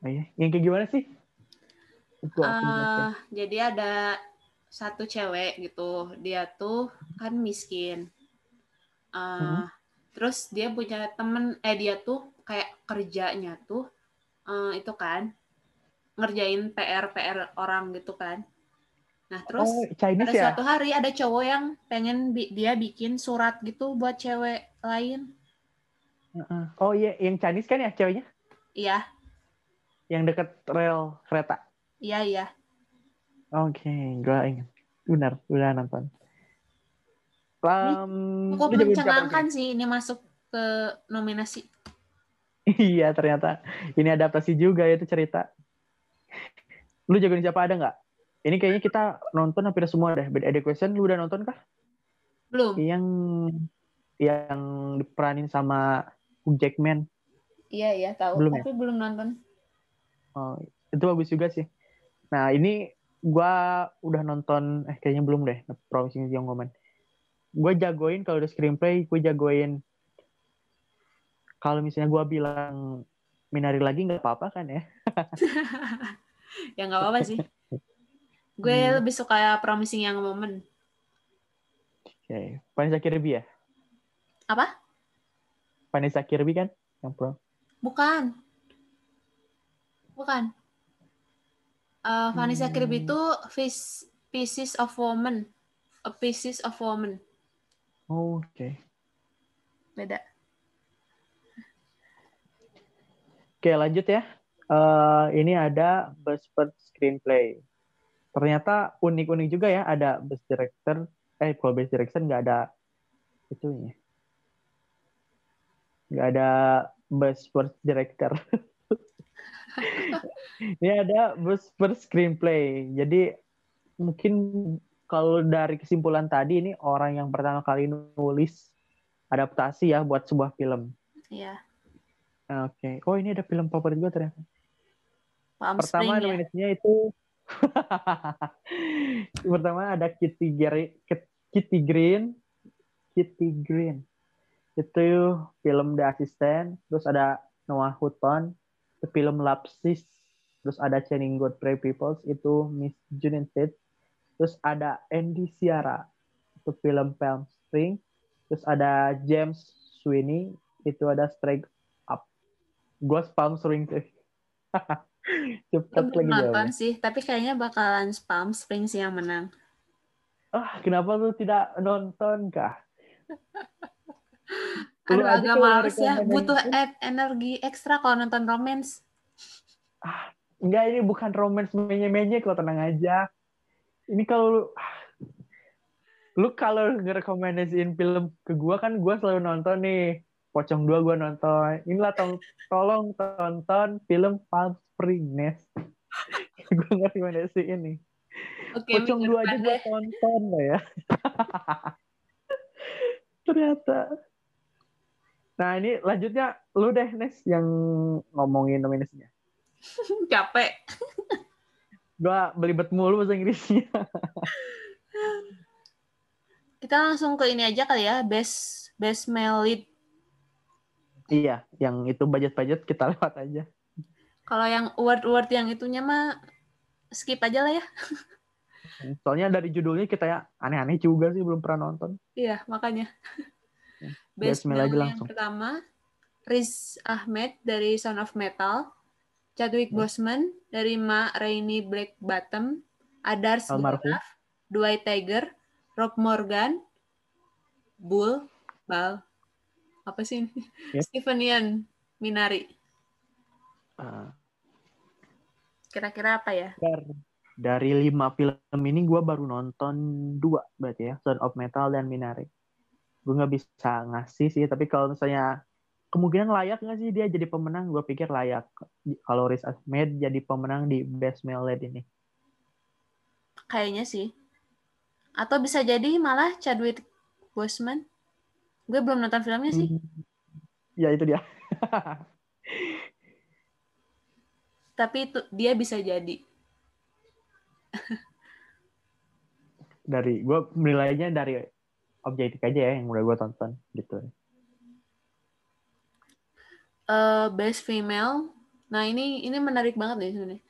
Oh iya. Yang kayak gimana sih? Ya. Eh, jadi ada satu cewek gitu, dia tuh kan miskin. Eh, Hmm. Terus dia punya temen, eh dia tuh kayak kerjanya tuh eh, itu kan ngerjain PR PR orang gitu kan. Nah terus oh, Chinese ada ya? suatu hari ada cowok yang pengen bi- dia bikin surat gitu buat cewek lain. Heeh. Oh iya, yang Chinese kan ya ceweknya? Iya, Yang deket rel kereta. iya iya. Oke, gue ingat. Benar, udah nonton. Um, Cukup mencengangkan sih ini masuk ke nominasi. iya, ternyata. Ini adaptasi juga itu cerita. Lu jagoin siapa ada nggak? Ini kayaknya kita nonton hampir semua deh. Bad Education, lu udah nonton kah? Belum. Yang yang diperanin sama Hugh Jackman. Iya iya tahu, Belum ya? tapi belum nonton. Oh, itu bagus juga sih. Nah, ini gua udah nonton eh kayaknya belum deh The Promising Young Woman. Gue jagoin kalau udah screenplay, gue jagoin kalau misalnya gua bilang Minari lagi nggak apa-apa kan ya? ya nggak apa-apa sih. Gue Hmm. lebih suka Promising Young Woman. Oke, Vanessa Kirby ya? Apa? Vanessa Kirby kan yang pro. Bukan. Bukan. Eh, Vanessa Hmm. Kirby itu Piece- Pieces of Woman. A Pieces of Woman. Oh, Oke. Beda. Oke, lanjut ya. Eh, ini ada Best First Screenplay. Ternyata unik-unik juga ya. Ada Best Director. Eh, kalau Best Direction nggak ada itunya. Nggak ada Best First Director. ini ada Best First Screenplay. Jadi mungkin kalau dari kesimpulan tadi ini orang yang pertama kali nulis adaptasi ya buat sebuah film. Iya. Oke. Oh ini ada film favorit gue ternyata. Palm Pertama Spring ya. nominasinya itu pertama ada Kitty Gary, Kitty Green, Kitty Green. Itu film The Assistant, terus ada Noah Hutton, itu film Lapsis, terus ada Channing Godfrey Peoples, itu Miss United, terus ada Andy Ciara, itu film Palm Spring, terus ada James Sweeney, itu ada Strike Up. Gue Palm Spring sih. Belum lagi nonton jawabnya. sih, tapi kayaknya bakalan Palm Springs yang menang. Ah, kenapa lu tidak nonton kah? Aduh, agak males ya. Butuh energi ekstra kalau nonton romance. Enggak, ini bukan romance menye-menye kalau tenang aja. Ini kalau lu, ah, lu kalau ngerekomendasiin film ke gua kan gua selalu nonton nih. Pocong 2 gua nonton. Inilah tol tolong tonton film Palm Spring Nest. gua ngerekomendasiin nih. Oke, Pocong 2 aja deh. tonton lah ya. Ternyata. Nah ini lanjutnya lu deh Nes yang ngomongin nominasinya. Capek. Gua belibet mulu bahasa Inggrisnya. Kita langsung ke ini aja kali ya. Best Best Male Lead. Iya, yang itu budget-budget kita lewat aja. Kalau yang award-award yang itunya mah skip aja lah ya. Soalnya dari judulnya kita ya aneh-aneh juga sih belum pernah nonton. Iya, makanya. Ya, Best aja Male yang langsung. pertama, Riz Ahmed dari Son of Metal, Chadwick Ya. Boseman dari Ma Rainey Black Bottom, Adars Almarhum. Golaf, Dwight Tiger, Rob Morgan, Bull, Bal, apa sih ini? Stephen Yeun Minari. Ah, Kira-kira apa ya? dari, dari lima film ini gue baru nonton dua berarti ya, Son of Metal dan Minari. Gue nggak bisa ngasih sih, tapi kalau misalnya kemungkinan layak nggak sih dia jadi pemenang? Gue pikir layak. Kalau Riz Ahmed jadi pemenang di Best Male Lead ini. Kayaknya sih. Atau bisa jadi malah Chadwick Boseman. Gue belum nonton filmnya sih. Hmm. Ya itu dia. Tapi itu dia bisa jadi. dari gue menilainya dari objektif aja ya yang udah gue tonton gitu. eh best female. Nah, ini ini menarik banget nih sebenarnya.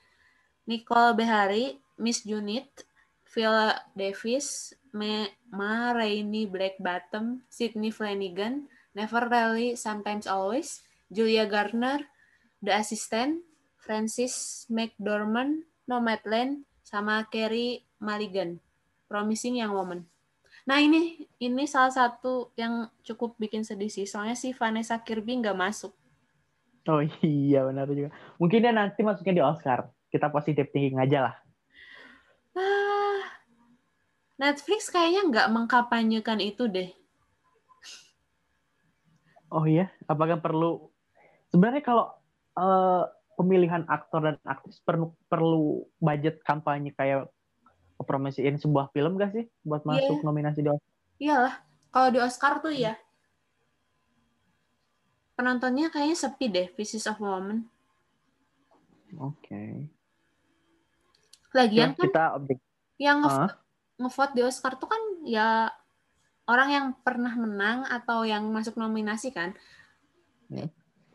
Nicole Behari, Miss Junit, Viola Davis, Ma Rainey Black Bottom, Sydney Flanagan, Never Really, Sometimes Always, Julia Garner, The Assistant, Francis McDormand, Nomadland, sama Carrie Mulligan, Promising Young Woman. Nah ini ini salah satu yang cukup bikin sedih sih, soalnya si Vanessa Kirby nggak masuk. Oh iya benar juga. Mungkin dia nanti masuknya di Oscar. Kita positif thinking aja lah. Ah, Netflix kayaknya nggak mengkampanyekan itu deh. Oh iya, apakah perlu? Sebenarnya kalau eh, pemilihan aktor dan aktris perlu perlu budget kampanye kayak promosiin sebuah film gak sih buat Iya. masuk nominasi di Oscar? Iyalah, kalau di Oscar tuh ya. Penontonnya kayaknya sepi deh, Pieces of Woman. Oke. Lagian Ya, kan kita objek. yang Ah, ngevote di Oscar tuh kan ya orang yang pernah menang atau yang masuk nominasi kan. Ya.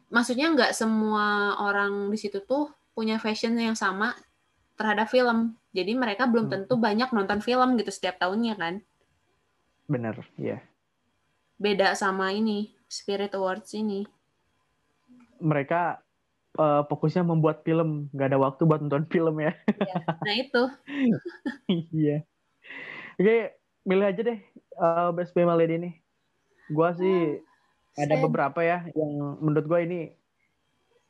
Maksudnya nggak semua orang di situ tuh punya fashion yang sama terhadap film. Jadi mereka belum Hmm. tentu banyak nonton film gitu setiap tahunnya kan. bener, ya. Beda sama ini, Spirit Awards ini. Mereka eh, fokusnya membuat film, nggak ada waktu buat nonton film ya. Nah itu, Iya. Oke, milih aja deh eh, Best Female Lead ini. Gua sih ada saya- beberapa ya yang menurut gua ini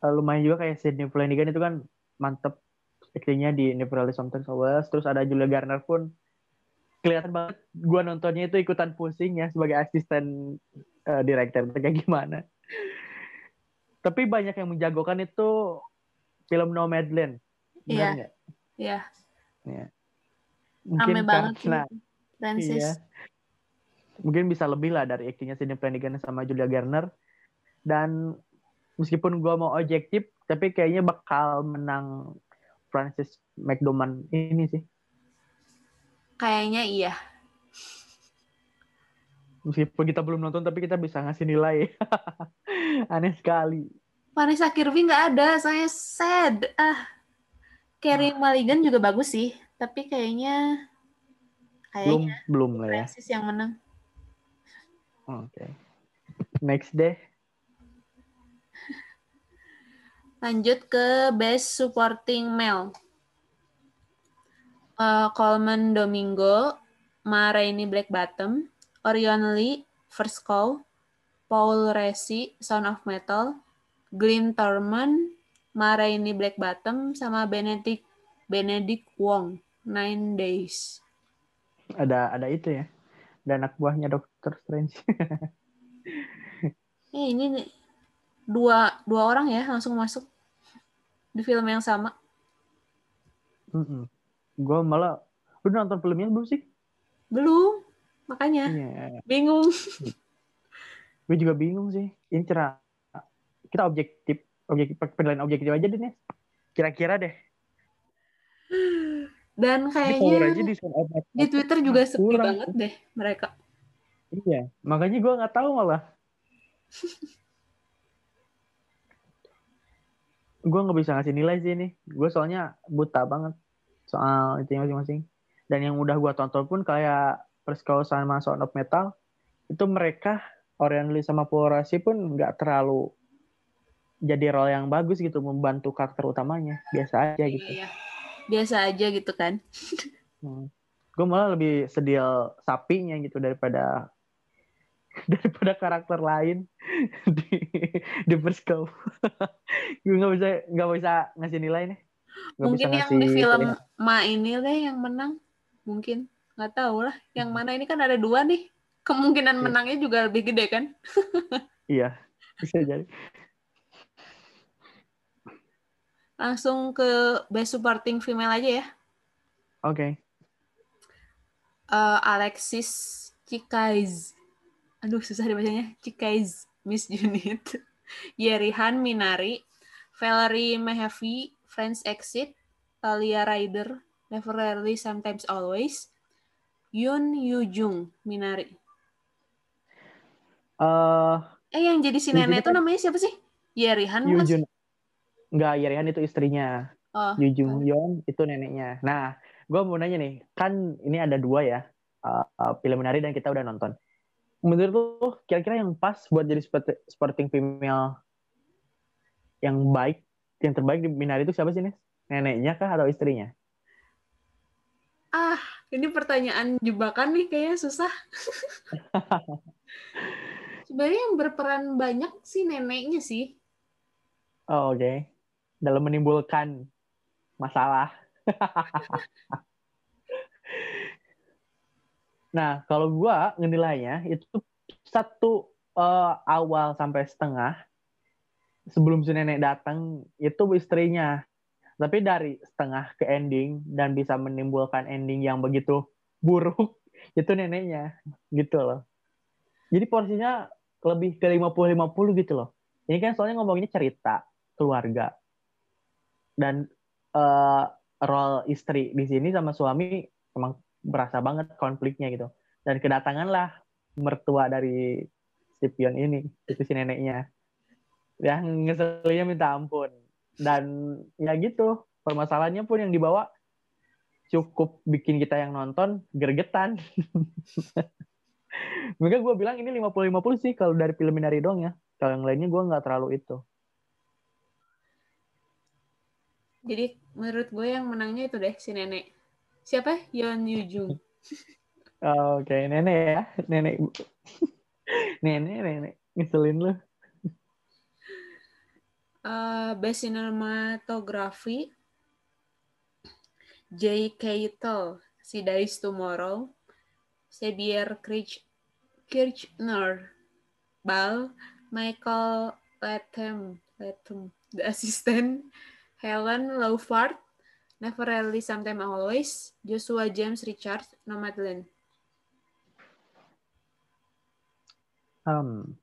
eh, lumayan juga kayak Sydney Flanagan itu kan mantep aktingnya di Never Really Sometimes Always. Terus ada Julia Garner pun kelihatan banget gua nontonnya itu ikutan pusing ya sebagai asisten eh, director kayak gimana. Tapi banyak yang menjagokan itu film Nomadland. Iya. Benar nggak? Ya. rame banget sih. karena Francis. Iya. mungkin bisa lebih lah dari aktingnya Sidney Flanagan sama Julia Garner dan meskipun gue mau objektif tapi kayaknya bakal menang Francis McDormand ini sih kayaknya iya meskipun kita belum nonton tapi kita bisa ngasih nilai aneh sekali Vanessa Kirby nggak ada saya sad ah Carrie Mulligan juga bagus sih tapi kayaknya belum kayaknya belum lah ya. Francis yang menang. Oke. Next deh. Lanjut ke Best Supporting Male. Uh, Coleman Domingo, Ma Rainey Black Bottom, Orion Lee, First Call, Paul Resi, Sound of Metal, Glenn Thurman, Ma Rainey Black Bottom, sama Benedict Benedict Wong, Nine Days. Ada ada itu ya. Dan anak buahnya Doctor Strange. eh, ini nih, dua dua orang ya langsung masuk di film yang sama. Mm -mm. Gue malah, lu nonton filmnya belum sih? Belum, makanya Iya. bingung. Gue juga bingung sih. Ini cerah. Kita objektif, objektif penilaian objektif aja deh nih. Kira-kira deh. Dan kayaknya di di Twitter juga sepi Kurang. banget deh mereka. Iya, makanya gue nggak tahu malah. gue nggak bisa ngasih nilai sih ini. Gue soalnya buta banget soal itu masing-masing. Dan yang udah gue tonton pun kayak Perskau sama Sound of Metal itu mereka Lee sama Paul Rasi pun nggak terlalu jadi role yang bagus gitu membantu karakter utamanya biasa aja gitu. Iya. Biasa aja gitu kan. Hmm. Gue malah lebih sedih sapinya gitu daripada daripada karakter lain di di Perskau. gue nggak bisa nggak bisa ngasih nilai nih. Nggak Mungkin yang di film nilai. Ma ini deh yang menang. Mungkin nggak tahu lah. Yang mana ini kan ada dua nih. Kemungkinan Iya. menangnya juga lebih gede kan. Iya, bisa jadi. Langsung ke Best Supporting Female aja ya. Oke. Eh, Alexis Cikaiz. Aduh, susah dibacanya. Cikaiz, Miss Unit. Yerihan Minari, Valerie Mehevi, Friends Exit, Talia Ryder, Never Rarely, Sometimes Always, Yoon Yoo-jung, Minari. Eh, Eh, yang jadi si nenek itu namanya siapa sih? Yerihan? Yujun. Enggak, Yerihan itu istrinya. Oh, Yu Jung Yeon itu neneknya. Nah, gue mau nanya nih, kan ini ada dua ya uh, uh, film menari dan kita udah nonton. Menurut lu kira-kira yang pas buat jadi sport- sporting female yang baik, yang terbaik di Minari itu siapa sih Nes? Neneknya kah atau istrinya? ah, ini pertanyaan jebakan nih kayaknya susah. Sebenarnya yang berperan banyak sih neneknya sih. Oh, oke. Dalam menimbulkan masalah. nah, kalau gua ngenilainya itu satu eh, awal sampai setengah sebelum si nenek datang itu istrinya. Tapi dari setengah ke ending dan bisa menimbulkan ending yang begitu buruk itu neneknya gitu loh. Jadi porsinya lebih ke 50-50 gitu loh. Ini kan soalnya ngomonginnya cerita keluarga dan eh, role istri di sini sama suami emang berasa banget konfliknya gitu dan kedatanganlah mertua dari si pion ini itu si neneknya yang ngeselinnya minta ampun dan ya gitu permasalahannya pun yang dibawa cukup bikin kita yang nonton gergetan Maka gue bilang ini 50-50 sih kalau dari film Minari doang ya. Kalau yang lainnya gue nggak terlalu itu. Jadi menurut gue yang menangnya itu deh si nenek. Siapa? Yeon Yoo-jung. Oh, Oke, nenek ya. Nenek. nenek, nenek. Ngeselin lu. Eh, Best Cinematography Jay Keitel, Si Dies Tomorrow, Xavier Kirch Kirchner, Bal, Michael Latham, Latham, The Assistant, Helen Laufard, Never Really Sometime Always, Joshua James Richard, Nomadland. Um,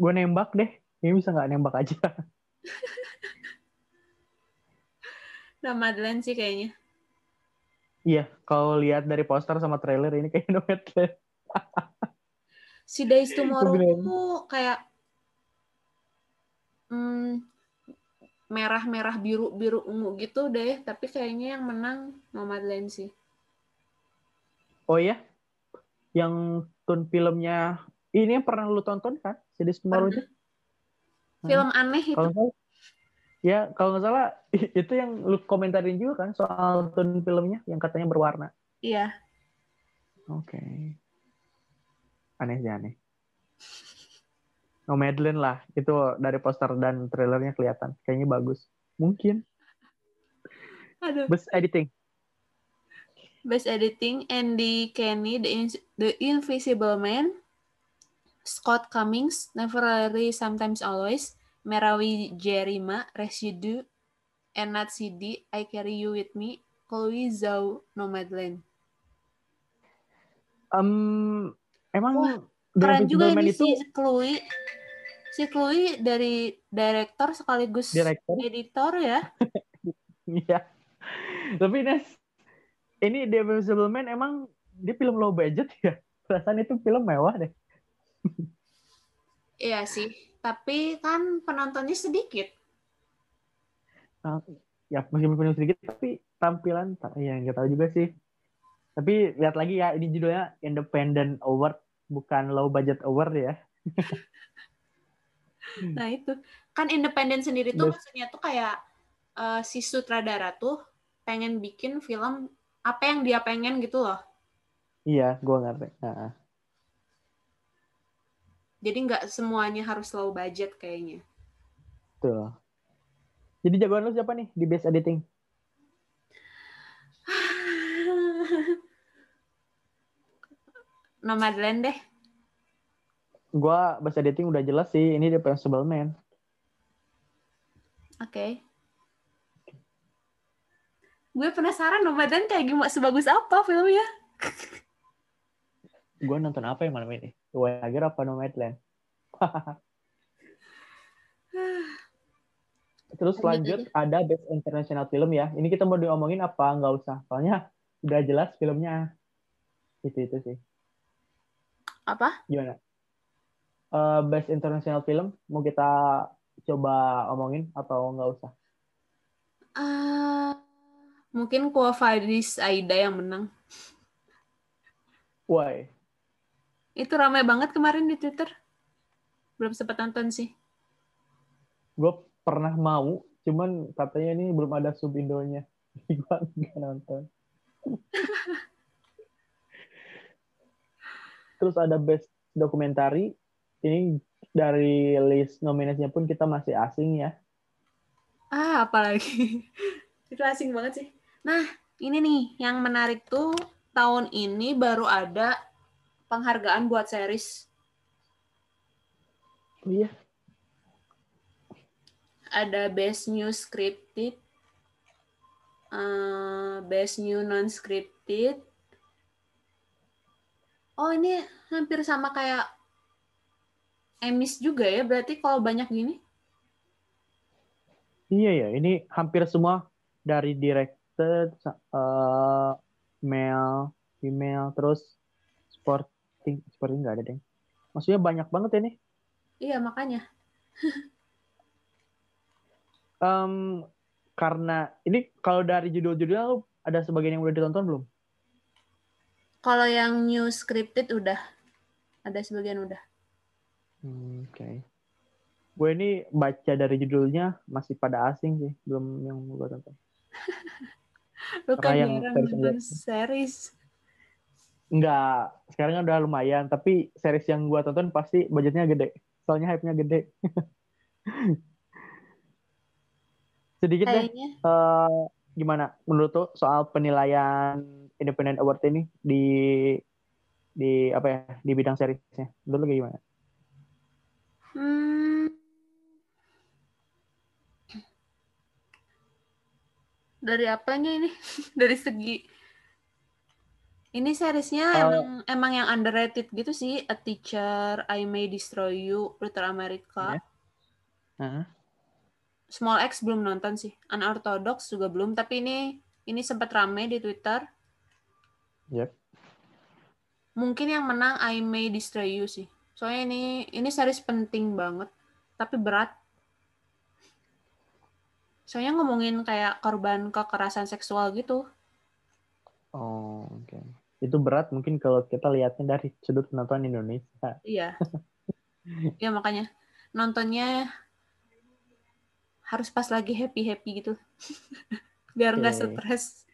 gue nembak deh. Ini bisa nggak nembak aja? Nomadland sih kayaknya. Iya, kalau lihat dari poster sama trailer ini kayak Nomadland. si Days Tomorrow tuh kayak hmm, merah-merah biru-biru ungu gitu deh, tapi kayaknya yang menang Nomadland sih. Oh iya? Yang tone filmnya ini yang pernah lu tonton kan? Days Tomorrow itu? Film aneh itu. Kalau ya kalau nggak salah itu yang lu komentarin juga kan soal tone filmnya yang katanya berwarna. Iya. Oke. Okay. Aneh sih aneh. Nomadland lah. Itu dari poster dan trailernya kelihatan. Kayaknya bagus. Mungkin. Aduh. Best editing. Best editing, Andy Kenny, The, In The Invisible Man, Scott Cummings, Never Really, Sometimes Always, Merawi Jerima, Residue, Enat CD, I Carry You With Me, Chloe Zhao, Nomadland. Um, emang Wah, keren juga ini itu... si Chloe si Chloe dari director sekaligus director. editor ya. Iya. Tapi Nes, ini The Invisible Man emang dia film low budget ya? Perasaan itu film mewah deh. iya sih, tapi kan penontonnya sedikit. Uh, ya meskipun penuh sedikit, tapi tampilan ya nggak tahu juga sih. Tapi lihat lagi ya, ini judulnya Independent Award, bukan low budget award ya. nah itu. Kan independen sendiri tuh maksudnya tuh kayak uh, si sutradara tuh pengen bikin film apa yang dia pengen gitu loh. Iya gue ngerti. Nah. jadi nggak semuanya harus low budget kayaknya. Tuh jadi jagoan lu siapa nih di best editing Nomadland deh gue bahasa dating udah jelas sih ini The Possible Man. Oke. Okay. Gue penasaran Nomadan kayak gimana sebagus apa filmnya. gue nonton apa yang malam ini? Wager apa Nomadland? Terus lanjut ada Best International Film ya. Ini kita mau diomongin apa nggak usah? Soalnya udah jelas filmnya. Itu itu sih. Apa? Gimana? uh, best international film mau kita coba omongin atau nggak usah? Uh, mungkin Quo Vadis Aida yang menang. Why? Itu ramai banget kemarin di Twitter. Belum sempat nonton sih. Gue pernah mau, cuman katanya ini belum ada sub Indonya. Gue nggak nonton. Terus ada best dokumentari ini dari list nominasinya pun kita masih asing ya. Ah, apalagi. Itu asing banget sih. Nah, ini nih yang menarik tuh tahun ini baru ada penghargaan buat series. Oh iya. Ada Best New Scripted, uh, Best New Non-Scripted. Oh, ini hampir sama kayak emis juga ya berarti kalau banyak gini? Iya ya, ini hampir semua dari directed, uh, male, female, terus sporting, sporting nggak ada deh. Maksudnya banyak banget ya nih. Iya makanya. um, karena ini kalau dari judul-judul ada sebagian yang udah ditonton belum? Kalau yang new scripted udah, ada sebagian udah. Hmm, Oke. Okay. Gue ini baca dari judulnya masih pada asing sih, belum yang gue tonton. Lu kan yang series. Enggak, sekarang udah lumayan. Tapi series yang gue tonton pasti budgetnya gede. Soalnya hype-nya gede. Sedikit Kayaknya. deh, uh, gimana menurut tuh soal penilaian Independent Award ini di di apa ya di bidang seriesnya? Menurut lu gimana? Hmm. Dari apanya ini? Dari segi Ini seriesnya Uh, emang emang yang underrated gitu sih. A Teacher, I May Destroy You, Luther America. uh, Small X belum nonton sih. Unorthodox juga belum. Tapi ini ini sempat rame di Twitter. Yep. Mungkin yang menang I May Destroy You sih. Soalnya ini ini series penting banget. Tapi berat. Soalnya ngomongin kayak korban kekerasan seksual gitu. Oh, oke. Itu berat mungkin kalau kita lihatnya dari sudut penonton Indonesia. Iya. ya makanya nontonnya harus pas lagi happy-happy gitu. Biar nggak Oke. stres.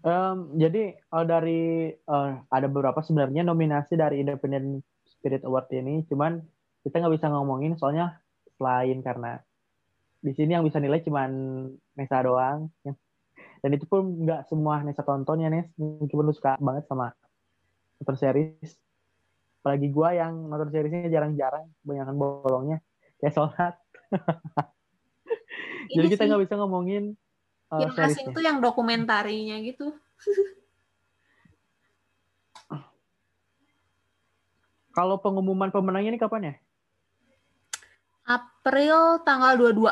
Em, jadi eh, dari eh, ada beberapa sebenarnya nominasi dari Independent Spirit Award ini, cuman kita nggak bisa ngomongin soalnya selain karena di sini yang bisa nilai cuman Nesa doang. ya. Dan itu pun nggak semua Nesa tonton ya Nes, meskipun lu suka banget sama nonton series. Apalagi gua yang nonton seriesnya jarang-jarang, kebanyakan bolongnya kayak sholat. Jadi kita nggak bisa ngomongin eh, yang asing tuh yang dokumentarinya gitu. Kalau pengumuman pemenangnya ini kapan ya? April tanggal 22,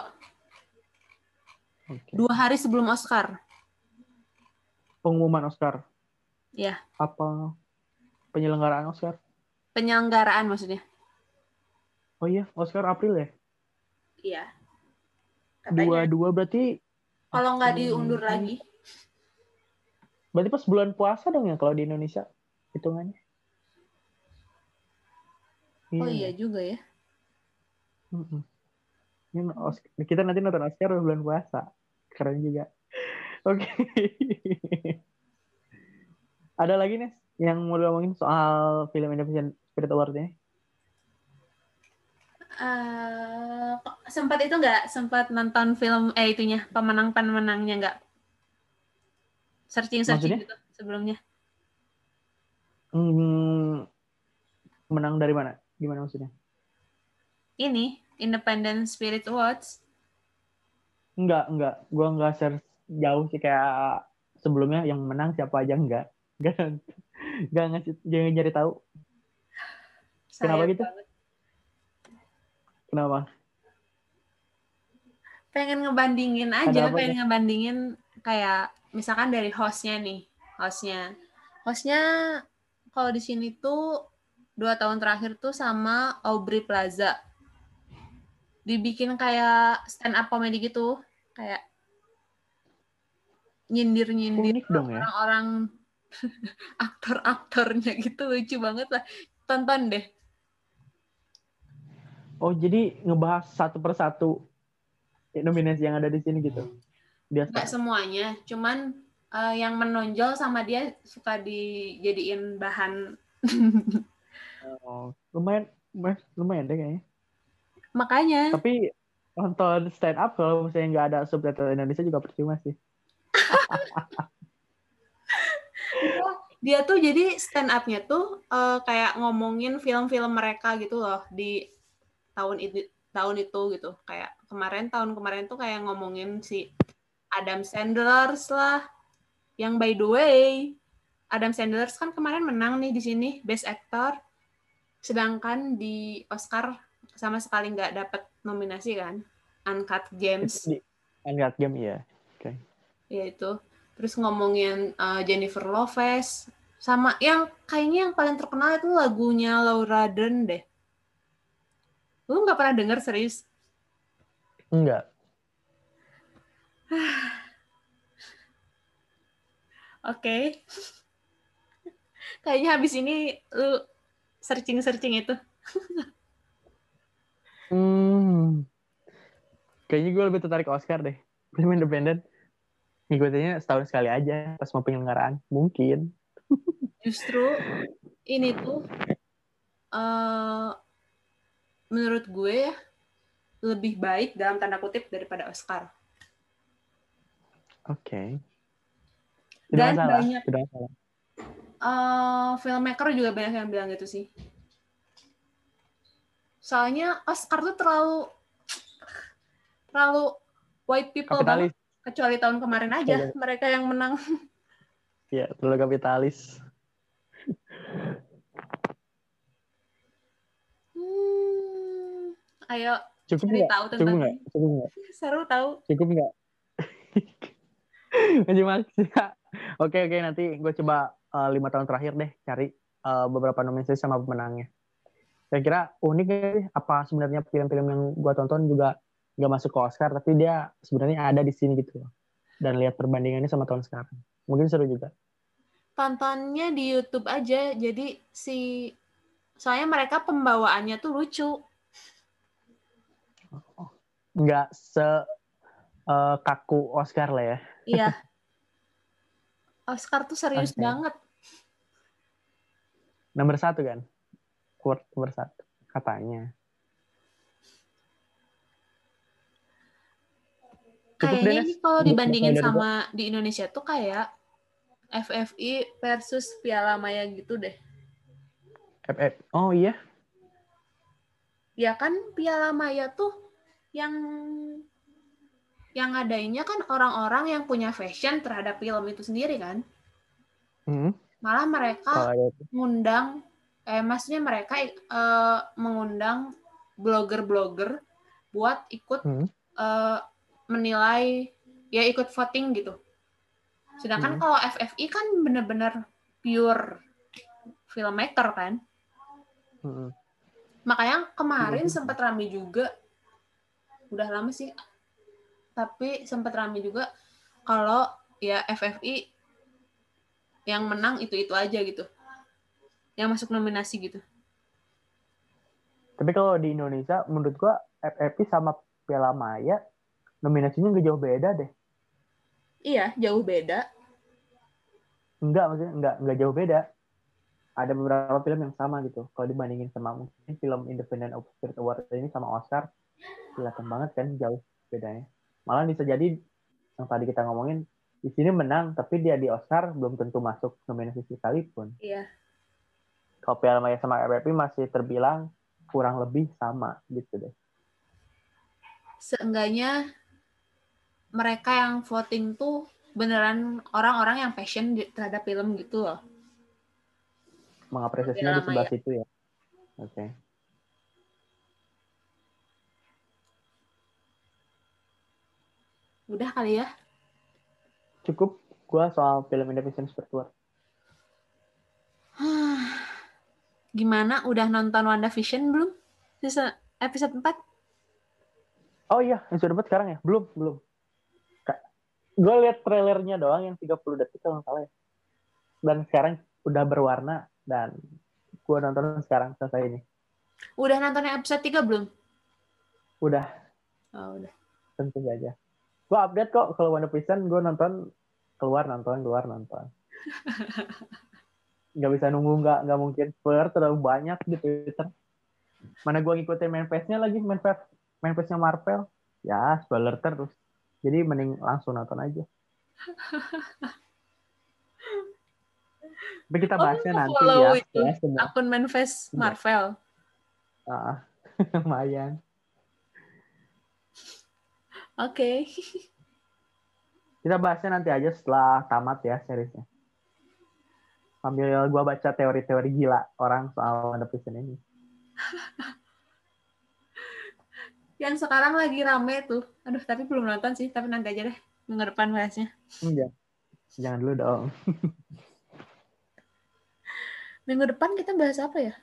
Oke. dua hari sebelum Oscar. Pengumuman Oscar. Ya, Apa penyelenggaraan Oscar? penyelenggaraan maksudnya. Oh iya, Oscar April ya? Iya. Dua Katanya. dua berarti Kalau nggak Hmm. diundur lagi. berarti pas bulan puasa dong ya kalau di Indonesia hitungannya. Oh iya juga ya. Mm-mm. Ini Os- kita nanti nonton Oscar bulan puasa. Keren juga. Oke. Ada lagi nih yang mau ngomongin soal film Indonesian Spirit Award ini? Eh, sempat itu nggak sempat nonton film eh itunya pemenang pemenangnya nggak searching searching Maksudnya? gitu sebelumnya Hmm, menang dari mana? Gimana maksudnya? ini Independent Spirit Awards Enggak, enggak. Gua enggak share jauh sih kayak sebelumnya yang menang siapa aja enggak. Enggak. Enggak ngasih jangan nyari tahu. Kenapa Sayang gitu? banget. Kenapa? Pengen ngebandingin aja pengen ngebandingin kayak misalkan dari hostnya nih hostnya. Hostnya kalau di sini tuh dua tahun terakhir tuh sama Aubrey Plaza. Dibikin kayak stand up comedy gitu kayak nyindir nyindir ya. orang-orang aktor-aktornya gitu lucu banget lah. Tonton deh. Oh, jadi ngebahas satu persatu nominasi yang ada di sini gitu. nggak Biasa. semuanya cuman eh, yang menonjol sama dia suka dijadiin bahan Oh, lumayan lumayan, lumayan deh kayaknya. makanya Tapi nonton stand up kalau misalnya nggak ada subtitle Indonesia juga percuma sih. dia tuh jadi stand up-nya tuh eh, kayak ngomongin film-film mereka gitu loh di tahun itu tahun itu gitu. Kayak kemarin tahun kemarin tuh kayak ngomongin si Adam Sandler lah. Yang by the way Adam Sandler kan kemarin menang nih di sini Best Actor. Sedangkan di Oscar sama sekali nggak dapat nominasi kan. Uncut Gems. Di Uncut Game iya. ya itu. Terus ngomongin uh, Jennifer Lopez. Sama yang kayaknya yang paling terkenal itu lagunya Laura Dern deh lu nggak pernah denger serius Enggak. oke kayaknya habis ini lu searching searching itu Hmm. Kayaknya gue lebih tertarik Oscar deh. Film independen. Ngikutinnya setahun sekali aja pas mau penyelenggaraan. Mungkin. justru ini tuh uh, menurut gue lebih baik dalam tanda kutip daripada Oscar Oke. Tidak Dan masalah. banyak- Tidak uh, filmmaker juga banyak yang bilang gitu sih. Soalnya Oscar tuh terlalu terlalu white people banget, Kapitalis. kecuali tahun kemarin aja Iya. mereka yang menang. ya terlalu kapitalis Hmm, ayo cukup cari nggak tahu cukup tentang nggak cukup nggak seru tahu. cukup nggak Menyimak Oke oke nanti gue coba eh, lima tahun terakhir deh cari eh, beberapa nominasi sama pemenangnya. Saya kira unik ya apa sebenarnya film-film yang gue tonton juga nggak masuk ke Oscar tapi dia sebenarnya ada di sini gitu loh. Dan lihat perbandingannya sama tahun sekarang. Mungkin seru juga. Tontonnya di YouTube aja. Jadi si soalnya mereka pembawaannya tuh lucu. Nggak se eh, kaku Oscar lah ya. Iya. Oscar tuh serius Oke. banget. Nomor satu kan? Quote nomor satu katanya. Kayaknya nih kalau dibandingin sama di Indonesia tuh kayak FFI versus Piala Maya gitu deh. FF. Oh iya. Ya kan Piala Maya tuh yang yang ngadainnya kan orang-orang yang punya fashion terhadap film itu sendiri kan. Hmm. Malah mereka ngundang eh maksudnya mereka eh, mengundang blogger-blogger buat ikut Hmm. eh, menilai ya ikut voting gitu. Sedangkan Hmm. kalau FFI kan bener-bener pure filmmaker kan. Hmm. Makanya kemarin Iya juga. sempat rame juga. Udah lama sih. Tapi sempat rame juga kalau ya FFI yang menang itu-itu aja gitu. Yang masuk nominasi gitu. Tapi kalau di Indonesia, menurut gua FFP sama Piala Maya nominasinya nggak jauh beda deh. Iya, jauh beda. Enggak, maksudnya enggak enggak jauh beda. Ada beberapa film yang sama gitu. Kalau dibandingin sama mungkin film Independent Spirit Award ini sama Oscar, kelihatan banget kan jauh bedanya. Malah bisa jadi yang tadi kita ngomongin di sini menang, tapi dia di Oscar belum tentu masuk nominasi sekalipun. Iya. Kalau Piala Maya sama FFP masih terbilang kurang lebih sama gitu deh. Seenggaknya mereka yang voting tuh beneran orang-orang yang passion terhadap film gitu loh. mengapresiasinya di sebelah situ ya. Oke. Udah kali ya. Cukup gua soal film Independent Spirit Award. Gimana? Udah nonton WandaVision belum? Season episode 4? Oh iya, sudah dapat sekarang ya? Belum, belum. Gue lihat trailernya doang yang 30 detik kalau nggak salah ya. Dan sekarang udah berwarna dan gua nonton sekarang selesai ini. Udah nonton episode 3 belum? Udah, Oh, udah. tentu saja. Gua update kok kalau Wonder Vision gue nonton keluar nonton keluar nonton. Nggak bisa nunggu nggak nggak mungkin spoiler terlalu banyak di Twitter. Mana gua ngikutin manifestnya lagi manifest manifestnya Marvel. Ya spoiler terus. Jadi mending langsung nonton aja. Tapi kita Oh, bahasnya lu nanti ya. itu? Ya, semua. Akun manifest Iya. Marvel. Ah, lumayan. Oke. Kita bahasnya nanti aja setelah tamat ya seriesnya. Sambil gua baca teori-teori gila orang soal Vision ini. Yang sekarang lagi rame tuh. Aduh, tapi belum nonton sih. Tapi nanti aja deh. Minggu depan bahasnya. Enggak. Jangan dulu dong. Minggu depan kita bahas apa ya?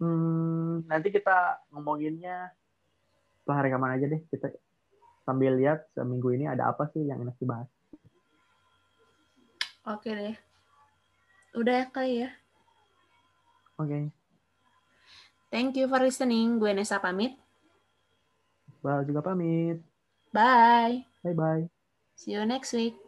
Hmm, nanti kita ngomonginnya setelah rekaman aja deh. Kita sambil lihat seminggu ini ada apa sih yang enak dibahas. Oke deh. Udah ya kali ya. Oke. Thank you for listening. Gue Nesa pamit. Bal juga pamit. Bye. Bye-bye. See you next week.